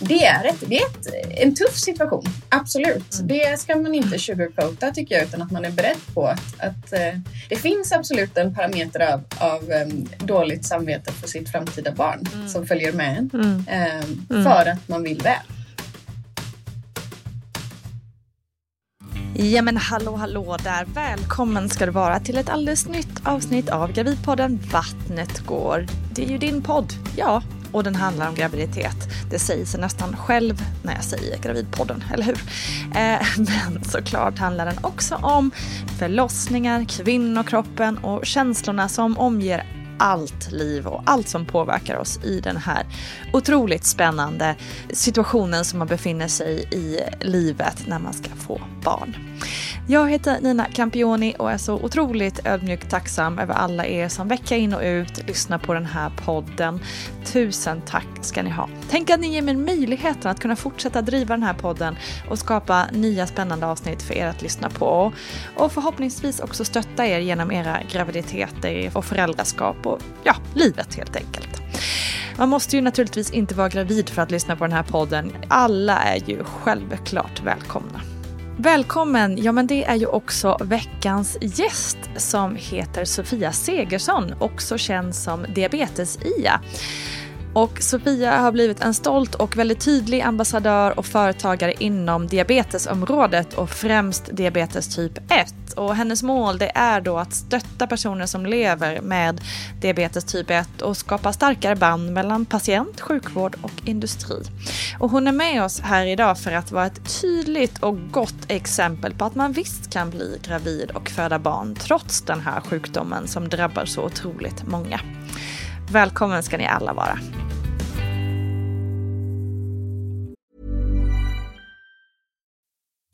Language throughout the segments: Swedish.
Det är, ett, det är ett, en tuff situation, absolut. Mm. Det ska man inte sugarcoata tycker jag, utan att man är beredd på att, att uh, det finns absolut en parameter av, av dåligt samvete för sitt framtida barn mm. som följer med en mm. um, för att man vill väl. Ja men hallå hallå där, välkommen ska du vara till ett alldeles nytt avsnitt av Gravidpodden Vattnet går. Det är ju din podd, ja och den handlar om graviditet. Det säger sig nästan själv när jag säger Gravidpodden, eller hur? Eh, men såklart handlar den också om förlossningar, kvinnokroppen och känslorna som omger allt liv och allt som påverkar oss i den här otroligt spännande situationen som man befinner sig i livet när man ska få barn. Jag heter Nina Campioni och är så otroligt ödmjukt tacksam över alla er som vecka in och ut lyssnar på den här podden. Tusen tack ska ni ha. Tänk att ni ger mig möjligheten att kunna fortsätta driva den här podden och skapa nya spännande avsnitt för er att lyssna på. Och förhoppningsvis också stötta er genom era graviditeter och föräldraskap och ja, livet helt enkelt. Man måste ju naturligtvis inte vara gravid för att lyssna på den här podden. Alla är ju självklart välkomna. Välkommen! Ja, men det är ju också veckans gäst som heter Sofia Segersson, också känd som Diabetes-Ia. Och Sofia har blivit en stolt och väldigt tydlig ambassadör och företagare inom diabetesområdet och främst diabetes typ 1. Och hennes mål det är då att stötta personer som lever med diabetes typ 1 och skapa starkare band mellan patient, sjukvård och industri. Och hon är med oss här idag för att vara ett tydligt och gott exempel på att man visst kan bli gravid och föda barn trots den här sjukdomen som drabbar så otroligt många. Välkommen ska ni alla vara.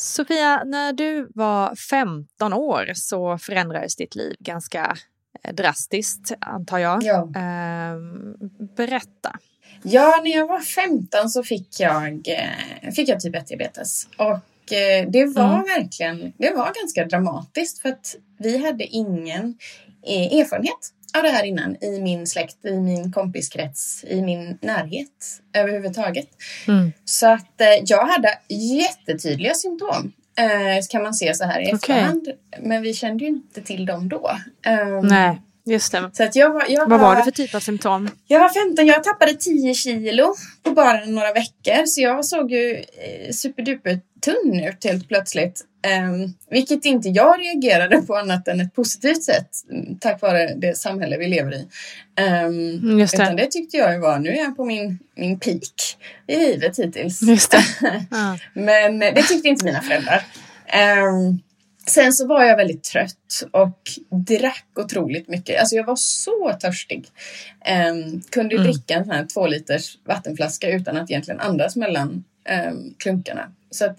Sofia, när du var 15 år så förändrades ditt liv ganska eh, drastiskt, antar jag. Ja. Ehm, berätta. Ja, när jag var 15 så fick jag, eh, fick jag typ 1-diabetes. Och eh, det var mm. verkligen, det var ganska dramatiskt för att vi hade ingen erfarenhet av det här innan i min släkt, i min kompiskrets, i min närhet överhuvudtaget. Mm. Så att eh, jag hade jättetydliga symptom eh, kan man se så här i efterhand. Okay. Men vi kände ju inte till dem då. Um, Nej. Just det. Så att jag var, jag Vad var, var det för typ av symptom? Jag var 15, jag tappade 10 kilo på bara några veckor. Så jag såg ju eh, superduper tunn ut helt plötsligt. Um, vilket inte jag reagerade på annat än ett positivt sätt tack vare det samhälle vi lever i. Um, det. Utan det tyckte jag ju var, nu är jag på min, min peak i livet hittills. Just det. Ja. Men det tyckte inte mina föräldrar. Um, Sen så var jag väldigt trött och drack otroligt mycket. Alltså jag var så törstig. Um, kunde mm. dricka en sån här två liters vattenflaska utan att egentligen andas mellan um, klunkarna. Så att,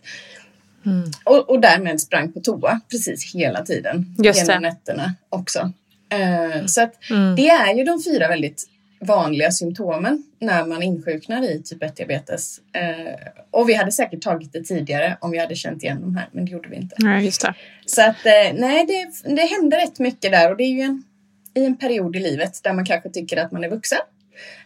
mm. och, och därmed sprang på toa precis hela tiden. Just genom det. nätterna också. Uh, så att mm. det är ju de fyra väldigt vanliga symptomen när man insjuknar i typ 1-diabetes. Eh, och vi hade säkert tagit det tidigare om vi hade känt igen de här, men det gjorde vi inte. Nej, just det. Så att eh, nej, det, det hände rätt mycket där och det är ju en, i en period i livet där man kanske tycker att man är vuxen.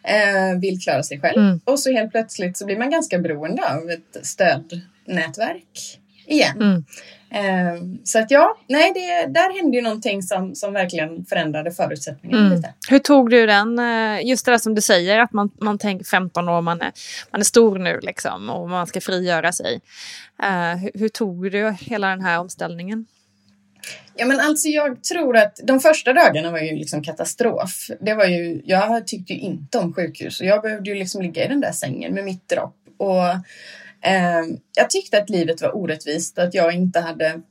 Eh, vill klara sig själv Mm. och så helt plötsligt så blir man ganska beroende av ett stödnätverk igen. Mm. Eh, så att ja, nej, det, där hände ju någonting som, som verkligen förändrade förutsättningarna Mm. lite. Hur tog du den, eh, just det där som du säger, att man, man tänker 15 år, man är, man är stor nu liksom och man ska frigöra sig. Eh, hur, hur tog du hela den här omställningen? Ja, men alltså jag tror att de första dagarna var ju liksom katastrof. Det var ju, jag tyckte ju inte om sjukhus och jag behövde ju liksom ligga i den där sängen med mitt dropp. Och jag tyckte att livet var orättvist, att jag inte hade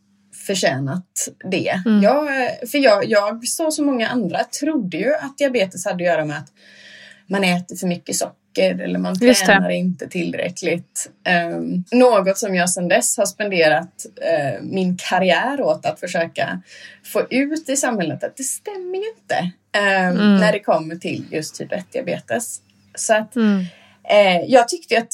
förtjänat det. Mm. Jag, för jag, jag, så som många andra, trodde ju att diabetes hade att göra med att man äter för mycket socker eller man tränar inte tillräckligt. Um, något som jag sedan dess har spenderat eh, min karriär åt att försöka få ut i samhället att det stämmer ju inte ehm, Mm. när det kommer till just typ 1-diabetes. Så att Mm. Eh, jag tyckte att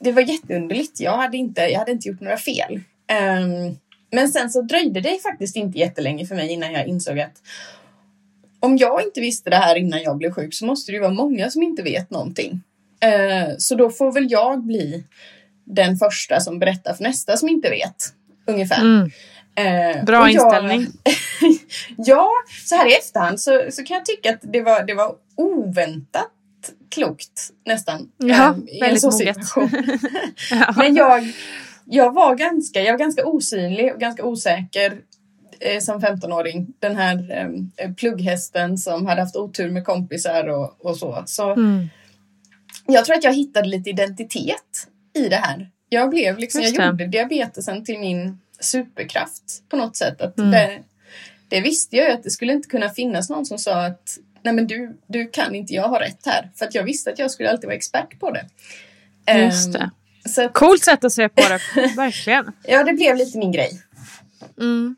det var jätteunderligt. Jag hade inte, jag hade inte gjort några fel. Ehm, men sen så dröjde det faktiskt inte jättelänge för mig innan jag insåg att om jag inte visste det här innan jag blev sjuk så måste det ju vara många som inte vet någonting. Eh, så då får väl jag bli den första som berättar för nästa som inte vet. Ungefär. Mm. Eh, Bra jag- inställning. ja, så här i efterhand så, så kan jag tycka att det var, det var oväntat klokt nästan. Ja, i en väldigt sån situation. Ja. Men jag, jag var ganska, jag var ganska osynlig och ganska osäker eh, som 15-åring. Den här eh, plugghästen som hade haft otur med kompisar och, och så. Så Mm. jag tror att jag hittade lite identitet i det här. Jag blev liksom, Just jag det. gjorde diabetesen till min superkraft på något sätt. Att Mm. det- det, visste jag ju att det skulle inte kunna finnas någon som sa att nej men du, du kan inte, jag har rätt här. För att jag visste att jag skulle alltid vara expert på det. Just Ehm, det. Så att, Coolt sätt att se på det, verkligen. ja, det blev lite min grej. Mm.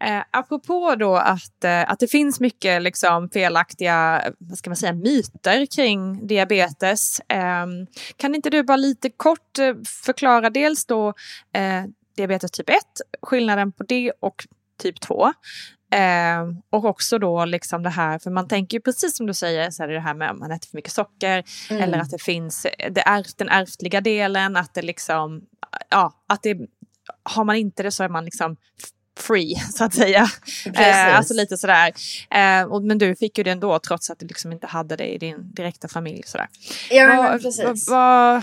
Eh, apropå då att, eh, att det finns mycket liksom, felaktiga vad ska man säga, myter kring diabetes. Eh, kan inte du bara lite kort eh, förklara dels då eh, diabetes typ 1, skillnaden på det och typ 2. Eh, och också då liksom det här, för man tänker ju precis som du säger, så är det det här med om man äter för mycket socker Mm. eller att det finns det är, den ärftliga delen, att det liksom, ja, att det, har man inte det så är man liksom free, så att säga. Eh, alltså lite sådär. Eh, och, men du fick ju det ändå trots att du liksom inte hade det i din direkta familj. Sådär. ja, men vad, precis. vad, vad,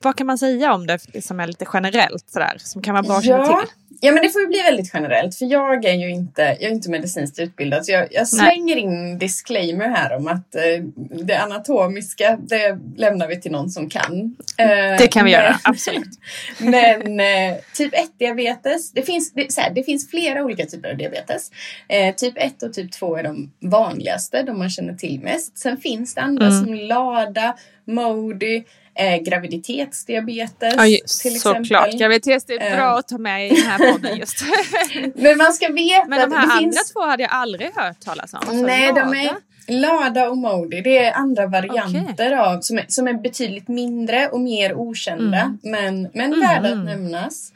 vad kan man säga om det som är lite generellt sådär, som kan vara bra att känna ja. till? ja, men det får ju bli väldigt generellt. För jag är ju inte, jag är inte medicinskt utbildad. Så jag, jag slänger in disclaimer här om att eh, det anatomiska, det lämnar vi till någon som kan. Eh, Det kan vi men- göra, absolut. Men eh, typ 1-diabetes, det finns, det, så här, det finns flera olika typer av diabetes. Eh, typ 1 och typ 2 är de vanligaste, de man känner till mest. Sen finns det andra Mm. som LADA, MODY, eh, graviditetsdiabetes Ja, just, till exempel. såklart. Graviditet är Eh. bra att ta med i den här podden just. Men man ska veta Men de här det andra finns... två hade jag aldrig hört talas om. Nej, de Lada. är LADA och MODY. Det är andra varianter av som är, som är betydligt mindre och mer okända. Mm. Men, men Mm. värda att nämnas.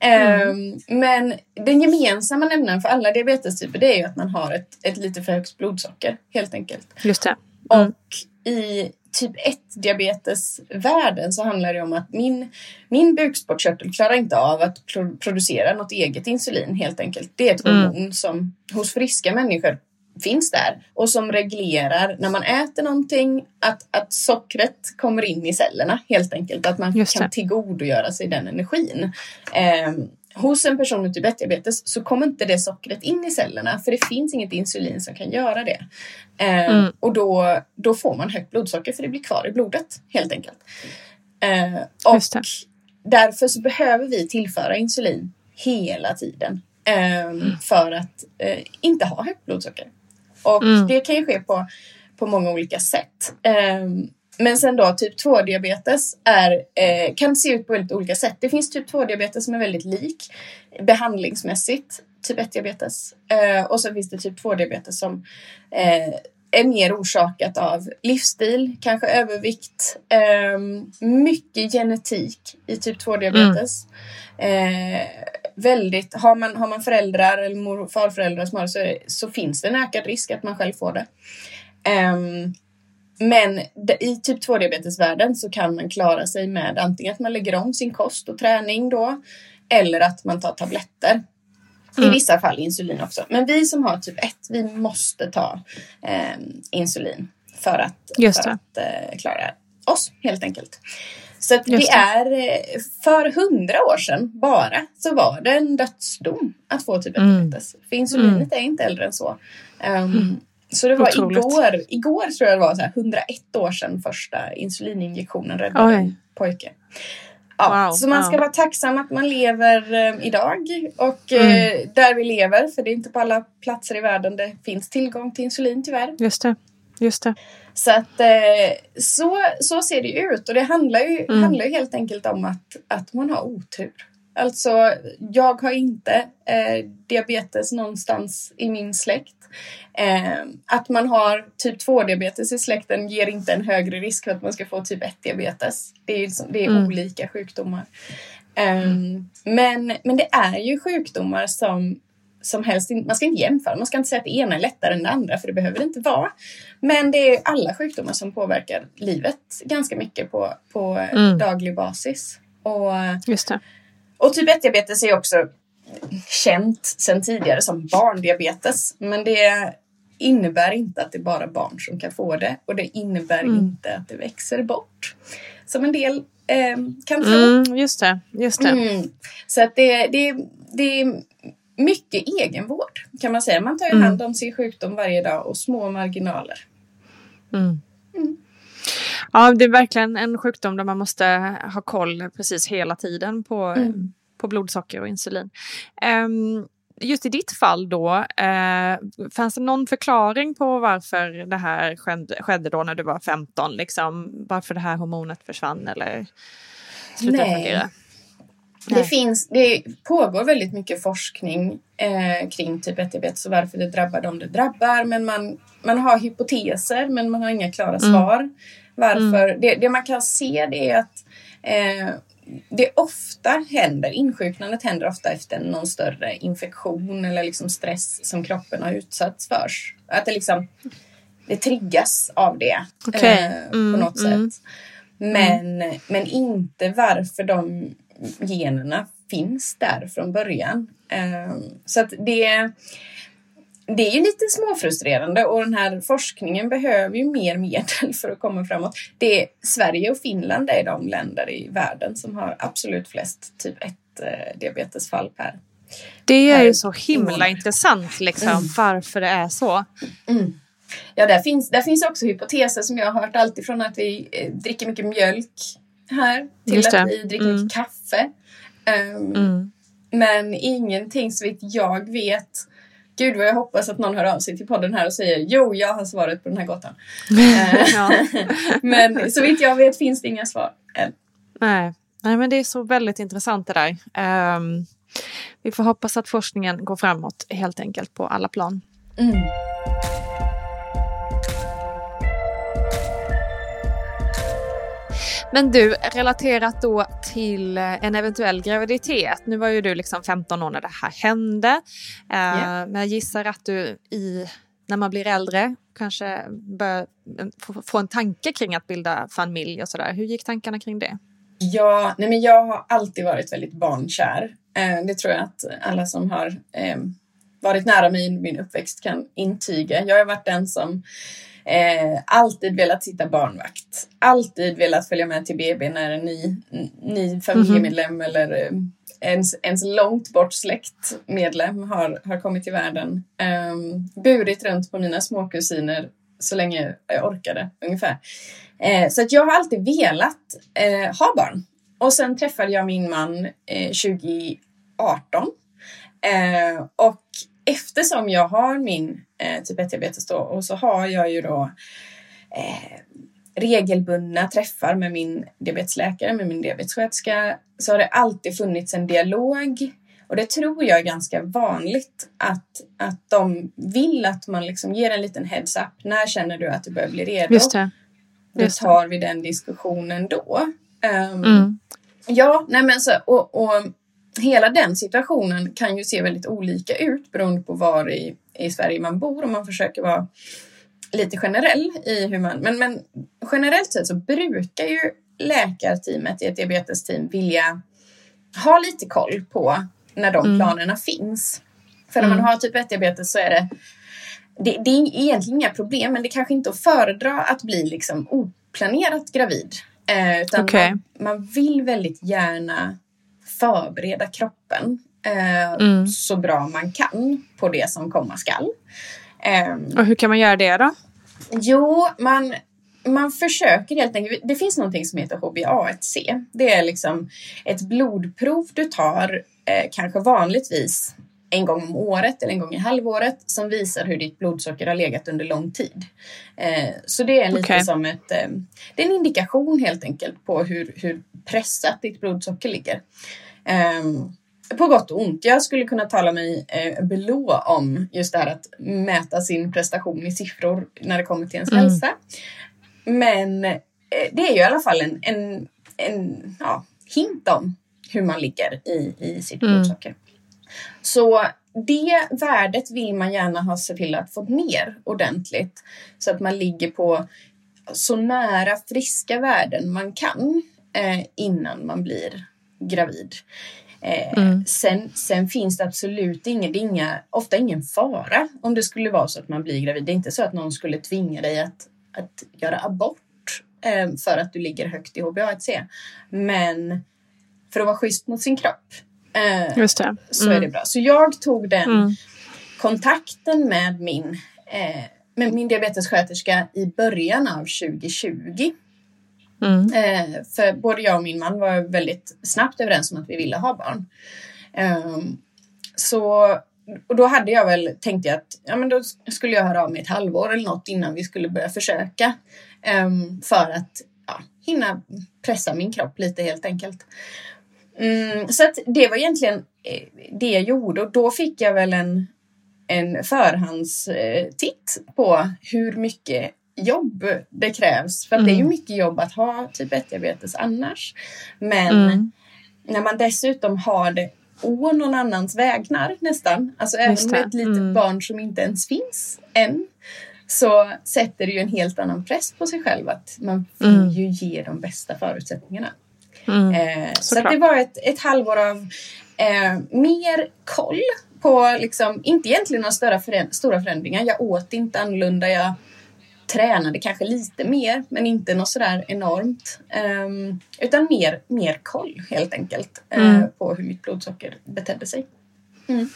Ehm, men den gemensamma nämnaren för alla diabetestyper det är ju att man har ett, ett lite för högt blodsocker helt enkelt. Just det. Mm. Och i typ 1 diabetesvärlden så handlar det om att min, min bukspottkörtel klarar inte av att pro- producera något eget insulin helt enkelt. Det är ett Mm. hormon som hos friska människor finns där och som reglerar när man äter någonting att, att sockret kommer in i cellerna helt enkelt. Att man kan tillgodogöra sig den energin. Ehm, hos en person med typ 1-diabetes så kommer inte det sockret in i cellerna för det finns inget insulin som kan göra det. Ehm, Mm. Och då, då får man högt blodsocker för det blir kvar i blodet helt enkelt. Ehm, och därför så behöver vi tillföra insulin hela tiden ehm, för att eh, inte ha högt blodsocker. Och Mm. det kan ju ske på, på många olika sätt. Men sen då typ 2-diabetes är, eh, kan se ut på väldigt olika sätt. Det finns typ 2-diabetes som är väldigt lik behandlingsmässigt typ 1-diabetes. Eh, och sen finns det typ 2-diabetes som eh, är mer orsakat av livsstil, kanske övervikt, eh, mycket genetik i typ 2-diabetes. Mm. Eh, väldigt, har man, har man föräldrar eller mor och farföräldrar som har det så, så finns det en ökad risk att man själv får det. Um, men i typ 2-diabetesvärlden så kan man klara sig med antingen att man lägger om sin kost och träning då eller att man tar tabletter. Mm. I vissa fall insulin också. Men vi som har typ 1, vi måste ta eh, insulin för att, för att eh, klara oss helt enkelt. Så att det, det är eh, för hundra år sedan bara så var det en dödsdom att få typ 1 diabetes. Mm. För insulinet mm. är inte äldre än så. Um, mm. Så det var Otroligt. igår, igår tror jag det var så här, 101 år sedan första insulininjektionen räddade en pojke. Ja, wow, så man ska wow. vara tacksam att man lever eh, idag och eh, mm. där vi lever, för det är inte på alla platser i världen det finns tillgång till insulin tyvärr. Just det. Just det. Så att eh, så, så ser det ut och det handlar ju, mm. handlar ju helt enkelt om att, att man har otur. Alltså, jag har inte eh, diabetes någonstans i min släkt. Eh, att man har typ 2-diabetes i släkten ger inte en högre risk för att man ska få typ 1-diabetes. Det är, det är mm. olika sjukdomar. Eh, men, men det är ju sjukdomar som som helst, man ska inte jämföra, man ska inte säga att det ena är lättare än det andra för det behöver det inte vara. Men det är alla sjukdomar som påverkar livet ganska mycket på, på mm. daglig basis. Och, Just det. Och typ 1-diabetes är också känt sedan tidigare som barndiabetes. Men det innebär inte att det är bara barn som kan få det och det innebär mm. inte att det växer bort. Som en del eh, kan tro. Mm, just det. Just det. Mm. Så att det, det, det är mycket egenvård kan man säga. Man tar ju mm. hand om sin sjukdom varje dag och små marginaler. Ja, det är verkligen en sjukdom där man måste ha koll precis hela tiden på, mm. på blodsocker och insulin. Um, just i ditt fall då, eh, fanns det någon förklaring på varför det här skedde, skedde då när du var 15? Liksom, varför det här hormonet försvann eller slutade fungera? Det, finns, det pågår väldigt mycket forskning eh, kring typ 1-diabetes och varför det drabbar dem det drabbar. Men man, man har hypoteser men man har inga klara mm. svar. Mm. Varför? Mm. Det, det, man kan se det är att eh, det ofta händer, insjuknandet händer ofta efter någon större infektion eller liksom stress som kroppen har utsatts för. Att det liksom det triggas av det okay. eh, mm, på något mm. sätt. Men, men inte varför de generna finns där från början. Ehm, så att det, det är ju lite småfrustrerande och den här forskningen behöver ju mer medel för att komma framåt. Det är, Sverige och Finland är de länder i världen som har absolut flest typ 1 eh, diabetesfall per det är ju så himla intressant liksom, mm. varför det är så. Mm. Ja, där finns, där finns också hypoteser som jag har hört alltifrån att vi eh, dricker mycket mjölk här till att vi dricker mm. mycket kaffe. Um, mm. Men ingenting så vitt jag vet. Gud vad jag hoppas att någon hör av sig till podden här och säger jo, jag har svaret på den här gåtan. Eh, men så vitt jag vet finns det inga svar än. Nej. Nej, men det är så väldigt intressant det där. Um, vi får hoppas att forskningen går framåt helt enkelt på alla plan. Mm. Men du, relaterat då till eh, en eventuell graviditet. Nu var ju du liksom 15 år när det här hände. Yeah. Men jag gissar att du i, när man blir äldre kanske bör få en tanke kring att bilda familj och sådär. Hur gick tankarna kring det? Ja, nej men jag har alltid varit väldigt barnkär. Eh, det tror jag att alla som har eh, varit nära mig i min uppväxt kan intyga. Jag har varit den som Eh, alltid velat sitta barnvakt. Alltid velat följa med till BB när en ny, ny familjemedlem mm -hmm. eller eh, ens, ens långt bort släktmedlem har, har kommit till världen. Eh, burit runt på mina småkusiner så länge jag orkade ungefär. Eh, så att jag har alltid velat eh, ha barn. Och sen träffade jag min man eh, 2018. Eh, och eftersom jag har min eh, typ 1-diabetes då och så har jag ju då eh, regelbundna träffar med min diabetesläkare, med min diabetessköterska, så har det alltid funnits en dialog Och det tror jag är ganska vanligt att, att de vill att man liksom ger en liten heads up. När känner du att du börjar bli redo? Just det. Just då tar vi den diskussionen då. Um, mm. Ja, nej men så, och, och hela den situationen kan ju se väldigt olika ut beroende på var i, i Sverige man bor om man försöker vara lite generell i hur man... Men, men generellt sett så brukar ju läkarteamet i ett diabetesteam vilja ha lite koll på när de mm. planerna finns. För när man mm. har typ 1-diabetes så är det, det, det är egentligen inga problem men det kanske inte att föredra att bli liksom oplanerat gravid. Eh, utan okay. man, man, vill väldigt gärna förbereda kroppen eh, mm. så bra man kan på det som komma skall. Eh, och hur kan man göra det då? Jo, man, man försöker helt enkelt. Det finns någonting som heter HbA1c. Det är liksom ett blodprov du tar eh, kanske vanligtvis en gång om året eller en gång i halvåret som visar hur ditt blodsocker har legat under lång tid. Eh, så det är lite okay. som ett, eh, det är en indikation helt enkelt på hur, hur pressat ditt blodsocker ligger. Um, på gott och ont. Jag skulle kunna tala mig eh, belå om just det här att mäta sin prestation i siffror när det kommer till ens mm. hälsa. Men eh, det är ju i alla fall en, en, en ja, hint om hur man ligger i, i sitt mm. blodsocker. Så det värdet vill man gärna ha se till att få ner ordentligt så att man ligger på så nära friska värden man kan eh, innan man blir gravid. Eh, mm. sen, sen finns det absolut ingen, det inga, ofta ingen fara om det skulle vara så att man blir gravid. Det är inte så att någon skulle tvinga dig att, att göra abort eh, för att du ligger högt i HbA1c. Men för att vara schysst mot sin kropp eh, Just det. så är det mm. bra. Så jag tog den mm. kontakten med min, eh, med min diabetessköterska i början av 2020. Mm. Eh, för både jag och min man var väldigt snabbt överens om att vi ville ha barn. Eh, så och då hade jag väl tänkt jag att ja, men då skulle jag höra av mig ett halvår eller något innan vi skulle börja försöka. Eh, för att ja, hinna pressa min kropp lite helt enkelt. Mm, så att det var egentligen eh, det jag gjorde och då fick jag väl en, en förhandstitt eh, på hur mycket jobb det krävs. För mm. det är ju mm. mycket jobb att ha typ 1-diabetes annars. Men mm. när man dessutom har det å någon annans vägnar nästan, alltså även med ett litet mm. barn som inte ens finns än, så sätter det ju en helt annan press på sig själv att man vill mm. ju ge de bästa förutsättningarna. Mm. Eh, så det var ett, ett halvår av eh, mer koll på, liksom, inte egentligen några större föränd stora förändringar. Jag åt inte annorlunda. Jag tränade kanske lite mer, men inte något sådär enormt. Um, utan mer, mer koll helt enkelt uh, på hur mitt blodsocker betedde sig. Mm.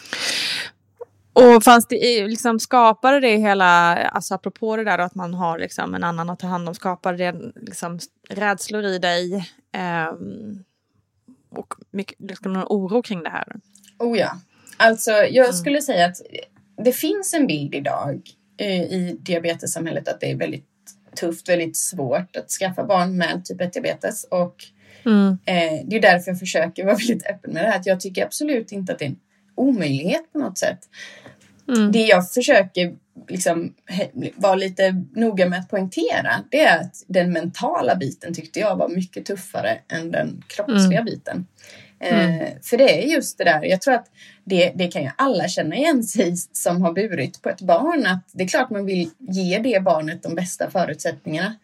Och fanns det liksom skapade det hela, alltså apropå det där att man har liksom en annan att ta hand om, skapade det liksom rädslor i dig? Um, och mycket liksom någon oro kring det här? Oh ja. Alltså jag mm. skulle säga att det finns en bild idag Eh, i diabetessamhället att det är väldigt tufft, väldigt svårt att skaffa barn med typ 1-diabetes. Och mm. eh, det är därför jag försöker vara väldigt öppen med det här. Att jag tycker absolut inte att det är en omöjlighet på något sätt. Mm. Det jag försöker liksom vara lite noga med att poängtera det är att den mentala biten tyckte jag var mycket tuffare än den kroppsliga mm. biten. Mm. Eh, för det är just det där, jag tror att det, det kan ju alla känna igen sig som har burit på ett barn. Att det är klart man vill ge det barnet de bästa förutsättningarna.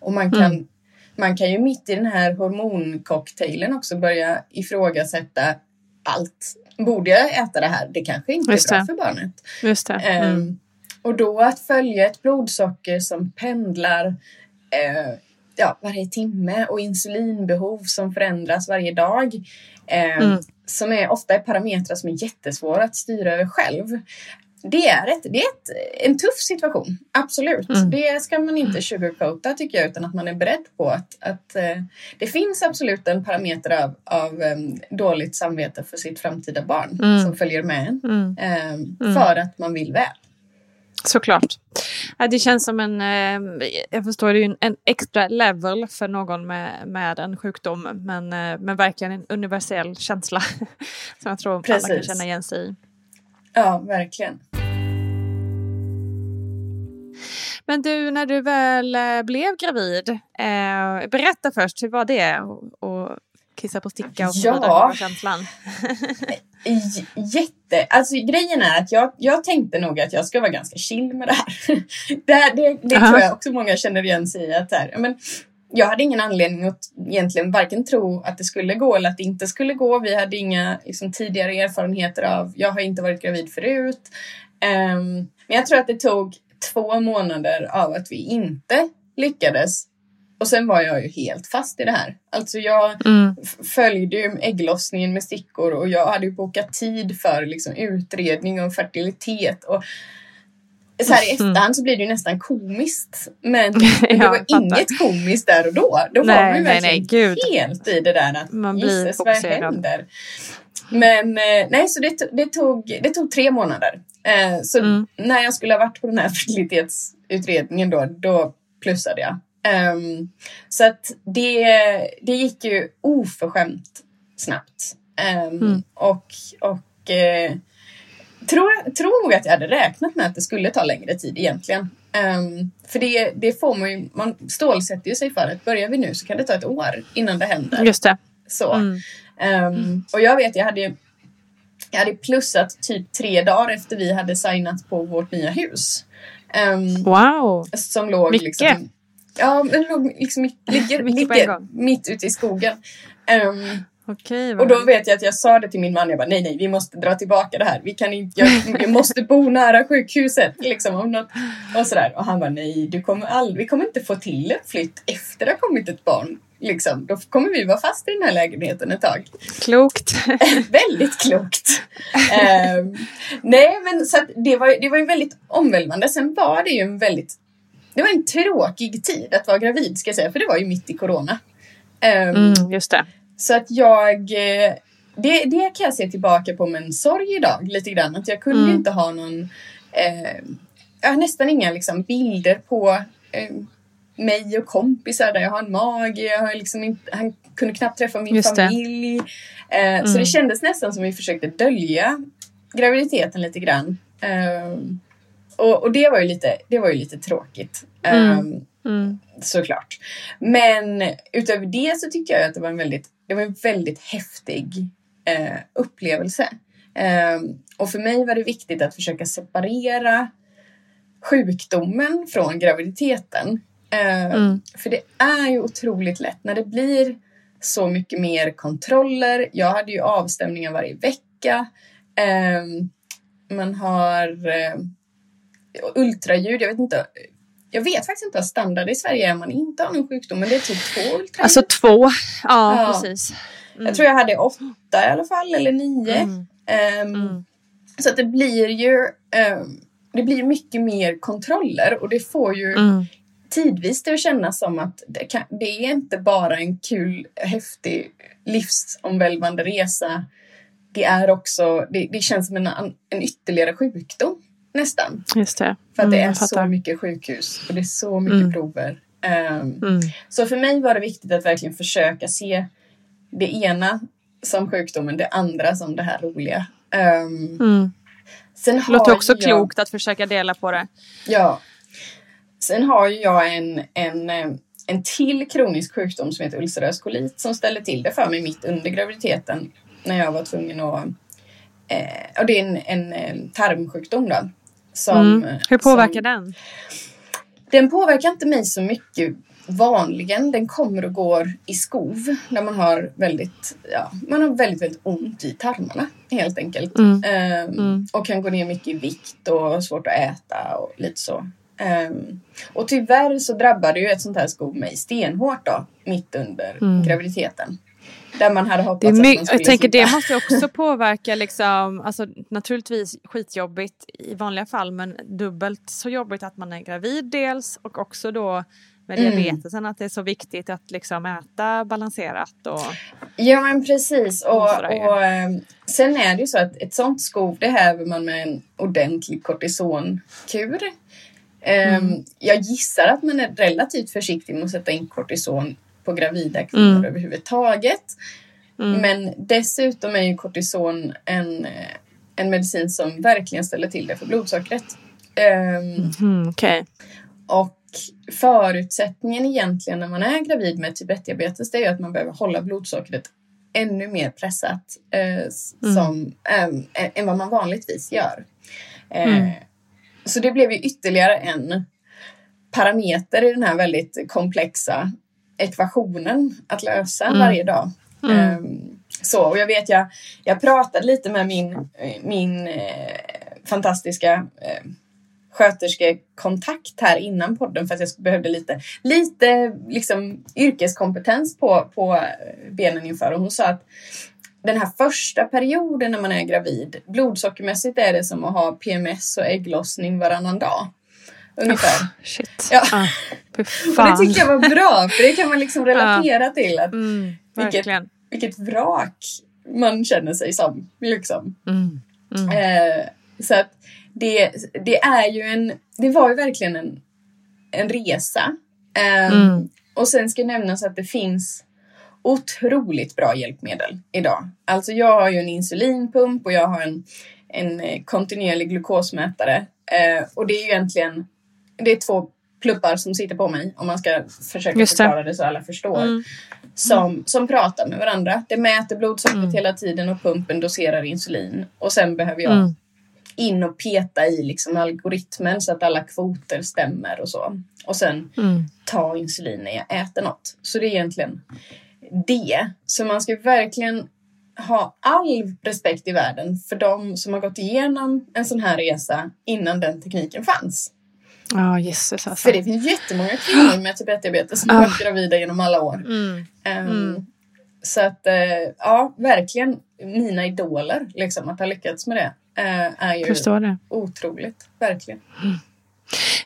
Och man kan, mm. man kan ju mitt i den här hormoncocktailen också börja ifrågasätta allt. Borde jag äta det här? Det kanske inte Just är bra det. för barnet. Just det. Mm. Um, och då att följa ett blodsocker som pendlar uh, ja, varje timme och insulinbehov som förändras varje dag. Eh, mm. Som är ofta är parametrar som är jättesvåra att styra över själv. Det är, ett, det är ett, en tuff situation, absolut. Mm. Det ska man inte sugarcoata tycker jag, utan att man är beredd på att, att eh, det finns absolut en parameter av, av um, dåligt samvete för sitt framtida barn mm. som följer med en um, för att man vill väl. Såklart. Ja, det känns som en, eh, jag förstår det är en, extra level för någon med, med en sjukdom men, eh, men verkligen en universell känsla som jag tror Precis. alla kan känna igen sig i. Ja, verkligen. Men du, när du väl eh, blev gravid, eh, berätta först, hur var det? Och, och kissa på sticka och ja. vidare? känslan? Jätte... Alltså grejen är att jag, jag tänkte nog att jag ska vara ganska chill med det här. det, det, det tror jag också många känner igen sig i. Att här, men, jag hade ingen anledning att egentligen varken tro att det skulle gå eller att det inte skulle gå. Vi hade inga liksom, tidigare erfarenheter av, jag har inte varit gravid förut. Um, men jag tror att det tog två månader av att vi inte lyckades. Och sen var jag ju helt fast i det här. Alltså jag mm. följde ju ägglossningen med stickor och jag hade ju bokat tid för liksom utredning om fertilitet. och så här i mm. efterhand så blir det ju nästan komiskt. Men det var fattar. inget komiskt där och då. Då nej, var man ju nej, nej, helt i det där att man blir Jesus, vad händer? Men eh, nej, så det, det, tog, det tog tre månader. Eh, så mm. när jag skulle ha varit på den här fertilitetsutredningen då, då plussade jag. Um, så att det, det gick ju oförskämt snabbt. Um, mm. Och, och uh, tror, tror nog att jag hade räknat med att det skulle ta längre tid egentligen. Um, för det, det får man ju, man stålsätter ju sig för att börjar vi nu så kan det ta ett år innan det händer. Just det. Så. Mm. Um, och jag vet, jag hade, jag hade plussat typ tre dagar efter vi hade signat på vårt nya hus. Um, wow! Som låg Mycket. liksom... Ja, det låg liksom mitt, ligger, ligger mitt ute i skogen. Um, Okej, och då vet jag att jag sa det till min man, jag bara nej nej vi måste dra tillbaka det här. Vi kan inte, jag, jag måste bo nära sjukhuset. Liksom, om något, och, sådär. och han bara nej, du kommer aldrig, vi kommer inte få till en flytt efter det har kommit ett barn. Liksom, då kommer vi vara fast i den här lägenheten ett tag. Klokt. väldigt klokt. um, nej men så det, var, det var ju väldigt omvälvande. Sen var det ju en väldigt det var en tråkig tid att vara gravid ska jag säga, för det var ju mitt i corona. Um, mm, just det. Så att jag... Eh, det, det kan jag se tillbaka på med en sorg idag lite grann. Att jag kunde mm. inte ha någon... Eh, jag har nästan inga liksom, bilder på eh, mig och kompisar där jag har en mage. Jag har liksom inte, han kunde knappt träffa min Just familj. Eh, mm. Så det kändes nästan som vi försökte dölja graviditeten lite grann. Eh, och, och det, var ju lite, det var ju lite tråkigt. Mm. Um, mm. Såklart. Men utöver det så tycker jag att det var en väldigt, det var en väldigt häftig eh, upplevelse. Um, och för mig var det viktigt att försöka separera sjukdomen från graviditeten. Um, mm. För det är ju otroligt lätt när det blir så mycket mer kontroller. Jag hade ju avstämningar varje vecka. Um, man har ultraljud, jag vet inte. Jag vet faktiskt inte vad standard i Sverige är om man inte har någon sjukdom, men det är typ två ultraljud. Alltså två, ja, ja. precis. Mm. Jag tror jag hade åtta i alla fall, eller nio. Mm. Um. Så att det blir ju um, det blir mycket mer kontroller och det får ju mm. tidvis det att kännas som att det, kan, det är inte bara en kul, häftig, livsomvälvande resa. Det är också, det, det känns som en, en ytterligare sjukdom nästan. Just det. För att det mm, är så mycket sjukhus och det är så mycket mm. prover. Um, mm. Så för mig var det viktigt att verkligen försöka se det ena som sjukdomen, det andra som det här roliga. Um, sen det låter också jag, klokt att försöka dela på det. Ja. Sen har ju jag en, en, en till kronisk sjukdom som heter ulcerös kolit som ställer till det för mig mitt under graviditeten när jag var tvungen att... Eh, och det är en, en, en tarmsjukdom då. Som, mm. Hur påverkar som, den? Den påverkar inte mig så mycket vanligen. Den kommer och går i skov när man har väldigt, ja, man har väldigt, väldigt ont i tarmarna helt enkelt. Mm. Um, mm. Och kan gå ner mycket i vikt och svårt att äta och lite så. Um, och tyvärr så drabbade ju ett sånt här skov mig stenhårt då, mitt under mm. graviditeten. Där man hade hoppats det att man skulle Jag tänker sitta. det måste också påverka liksom, alltså naturligtvis skitjobbigt i vanliga fall men dubbelt så jobbigt att man är gravid dels och också då med mm. diabetesen att det är så viktigt att liksom äta balanserat och Ja men precis och, och, och ehm, sen är det ju så att ett sånt skov det häver man med en ordentlig kortisonkur Mm. Jag gissar att man är relativt försiktig med att sätta in kortison på gravida kvinnor mm. överhuvudtaget. Mm. Men dessutom är ju kortison en, en medicin som verkligen ställer till det för blodsockret. Um, mm, okay. Och förutsättningen egentligen när man är gravid med typ 1-diabetes det är ju att man behöver hålla blodsockret ännu mer pressat eh, som, mm. äh, än vad man vanligtvis gör. Eh, mm. Så det blev ju ytterligare en parameter i den här väldigt komplexa ekvationen att lösa mm. varje dag. Eh, så, och jag vet, jag, jag pratade lite med min, min eh, fantastiska eh, sköterskekontakt här innan podden för att jag behövde lite, lite liksom yrkeskompetens på, på benen inför. Och hon sa att den här första perioden när man är gravid, blodsockermässigt är det som att ha PMS och ägglossning varannan dag. Ungefär. Oh, shit. Ja. Ah, och det tycker jag var bra, för det kan man liksom relatera ah. till. Att mm, vilket, vilket vrak man känner sig som. Liksom. Mm, mm. Eh, så att det, det är ju en, det var ju verkligen en, en resa. Mm. Och sen ska nämnas att det finns otroligt bra hjälpmedel idag. Alltså jag har ju en insulinpump och jag har en, en eh, kontinuerlig glukosmätare. Uh, och det är ju egentligen, det är två pluppar som sitter på mig om man ska försöka Just förklara det. så alla förstår. Mm. Som, som pratar med varandra. Det mäter blodsockret mm. hela tiden och pumpen doserar insulin. Och sen behöver jag mm in och peta i liksom algoritmen så att alla kvoter stämmer och så. Och sen mm. ta insulin när jag äter något. Så det är egentligen det. Så man ska verkligen ha all respekt i världen för de som har gått igenom en sån här resa innan den tekniken fanns. Ja, oh, Jesus alltså. För det finns jättemånga kvinnor med typ 1-diabetes som har varit gravida genom alla år. Mm. Um, mm. Så att, uh, ja, verkligen mina idoler, liksom, att ha lyckats med det. Eh, är ju det. otroligt, verkligen. Mm.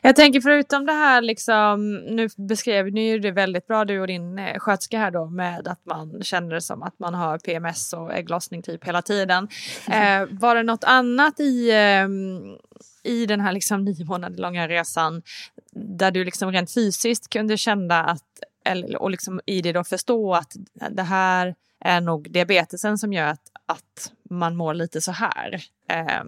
Jag tänker förutom det här, liksom, nu beskrev ni ju det väldigt bra du och din eh, sköterska här då med att man känner det som att man har PMS och ägglossning typ hela tiden. Eh, var det något annat i, eh, i den här liksom nio månader långa resan där du liksom rent fysiskt kunde känna att, eller, och liksom i det då förstå att det här är nog diabetesen som gör att, att man mår lite så här. Eh,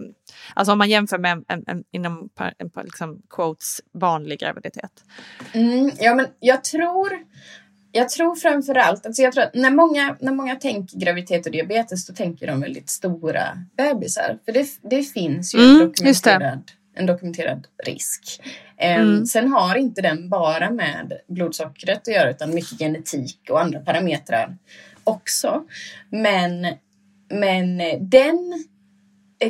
alltså om man jämför med en, en, en inom en, liksom, quotes vanlig graviditet. Mm, ja, men jag tror, jag tror framför allt, alltså jag tror att när många, när många tänker graviditet och diabetes då tänker de väldigt stora bebisar. För det, det finns ju mm, en, dokumenterad, en dokumenterad risk. Um, mm. Sen har inte den bara med blodsockret att göra utan mycket genetik och andra parametrar också. Men, men den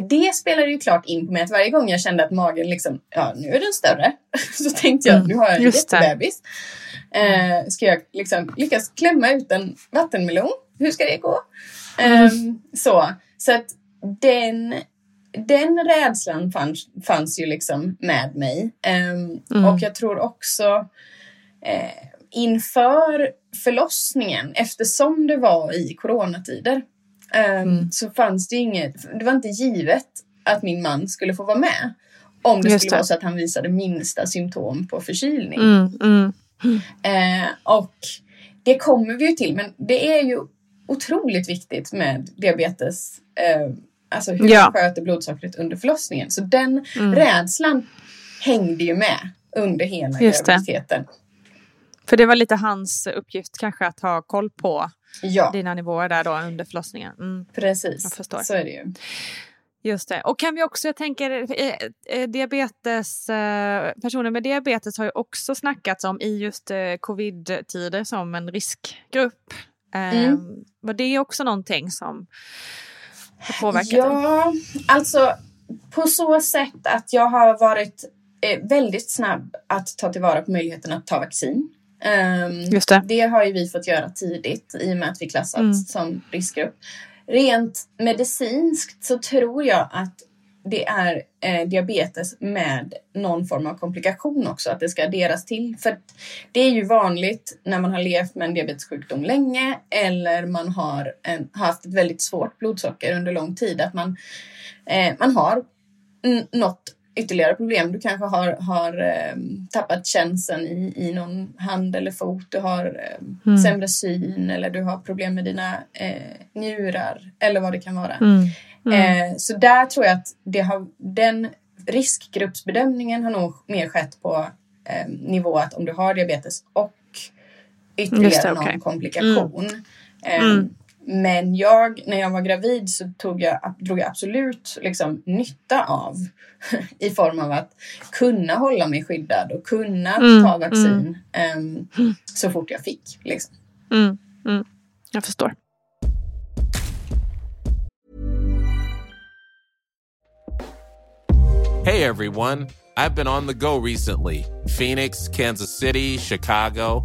det spelade ju klart in på mig att varje gång jag kände att magen liksom, ja nu är den större. Så tänkte jag, nu har jag en Just jättebebis. Eh, ska jag liksom lyckas klämma ut en vattenmelon? Hur ska det gå? Eh, så, så att den, den rädslan fanns, fanns ju liksom med mig. Eh, mm. Och jag tror också eh, inför förlossningen, eftersom det var i coronatider, um, mm. så fanns det inget, det var inte givet att min man skulle få vara med. Om det Just skulle det. vara så att han visade minsta symptom på förkylning. Mm, mm. Uh, och det kommer vi ju till, men det är ju otroligt viktigt med diabetes. Uh, alltså hur ja. man sköter blodsockret under förlossningen. Så den mm. rädslan hängde ju med under hela Just graviditeten. För det var lite hans uppgift kanske att ha koll på ja. dina nivåer där då under förlossningen. Mm. Precis, så är det ju. Just det. Och kan vi också, jag tänker, eh, eh, diabetes, eh, personer med diabetes har ju också snackats om i just covid-tider som en riskgrupp. Mm. Var det också någonting som har påverkat Ja, alltså på så sätt att jag har varit väldigt snabb att ta tillvara på möjligheten att ta vaccin. Um, det. det. har ju vi fått göra tidigt i och med att vi klassats mm. som riskgrupp. Rent medicinskt så tror jag att det är eh, diabetes med någon form av komplikation också, att det ska adderas till. För det är ju vanligt när man har levt med en diabetessjukdom länge eller man har en, haft ett väldigt svårt blodsocker under lång tid att man, eh, man har något ytterligare problem. Du kanske har, har eh, tappat känseln i, i någon hand eller fot. Du har eh, mm. sämre syn eller du har problem med dina eh, njurar eller vad det kan vara. Mm. Mm. Eh, så där tror jag att det har, den riskgruppsbedömningen har nog mer skett på eh, nivå att om du har diabetes och ytterligare det, okay. någon komplikation. Men jag, när jag var gravid så tog jag, drog jag absolut liksom, nytta av i form av att kunna hålla mig skyddad och kunna mm, ta vaccin mm. um, så fort jag fick. Liksom. Mm, mm. jag förstår. Hey everyone, I've been on the go recently. Phoenix, Kansas City, Chicago.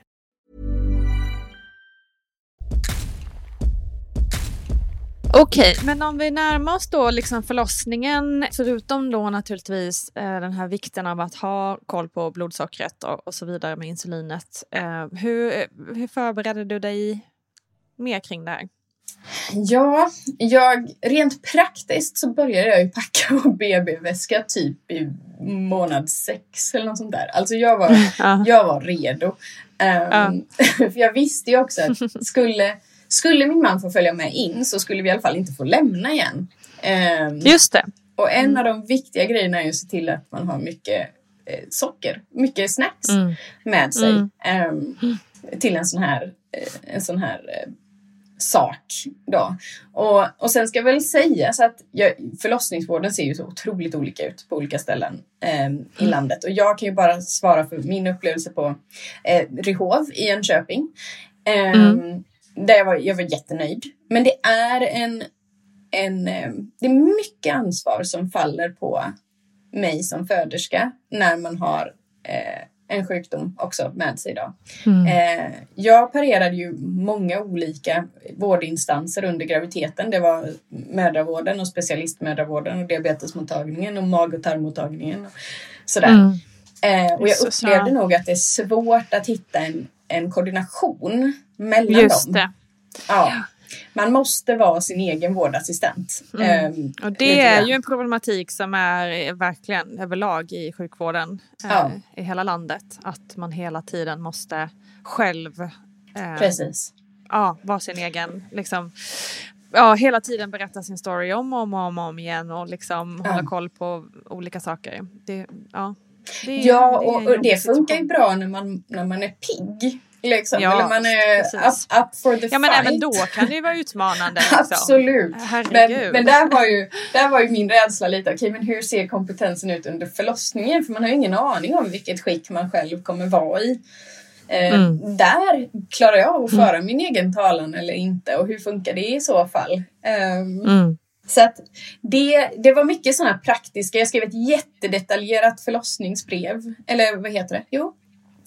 Okej, okay, men om vi närmar oss då liksom förlossningen, förutom då naturligtvis eh, den här vikten av att ha koll på blodsockret och, och så vidare med insulinet. Eh, hur, hur förberedde du dig mer kring det här? Ja, jag, rent praktiskt så började jag ju packa vår BB-väska typ i månad sex eller något sånt där. Alltså jag var, ja. jag var redo. Um, ja. för jag visste ju också att skulle skulle min man få följa med in så skulle vi i alla fall inte få lämna igen. Um, Just det. Och en mm. av de viktiga grejerna är att se till att man har mycket eh, socker, mycket snacks mm. med sig um, till en sån här, eh, en sån här eh, sak. Då. Och, och sen ska jag väl säga så att jag, förlossningsvården ser ju så otroligt olika ut på olika ställen eh, i landet. Och jag kan ju bara svara för min upplevelse på eh, Ryhov i Jönköping. Eh, mm. Där jag var, jag var jättenöjd. Men det är en, en... Eh, det är mycket ansvar som faller på mig som föderska när man har eh, en sjukdom också med sig. Då. Mm. Eh, jag parerade ju många olika vårdinstanser under graviditeten. Det var mödravården och specialistmödravården och diabetesmottagningen och mag och tarmmottagningen. Och sådär. Mm. Eh, och jag upplevde nog att det är svårt att hitta en, en koordination mellan Just dem. Det. Ja. Man måste vara sin egen vårdassistent. Mm. Um, och det är ju en problematik som är verkligen överlag i sjukvården ja. eh, i hela landet. Att man hela tiden måste själv eh, Precis. Ja, vara sin egen liksom, ja, hela tiden berätta sin story om och om, om, om igen och liksom ja. hålla koll på olika saker. Det, ja, det, ja, och, det, och det funkar ju bra när man, när man är pigg. Liksom. Ja, Eller man är up, up for the ja, fight. men även då kan det ju vara utmanande. Liksom. Absolut. Men, men där, var ju, där var ju min rädsla lite, okej okay, men hur ser kompetensen ut under förlossningen? För man har ju ingen aning om vilket skick man själv kommer vara i. Eh, mm. Där klarar jag av att föra mm. min egen talan eller inte och hur funkar det i så fall? Um, mm. Så att det, det var mycket sådana praktiska, jag skrev ett jättedetaljerat förlossningsbrev. Eller vad heter det? Jo,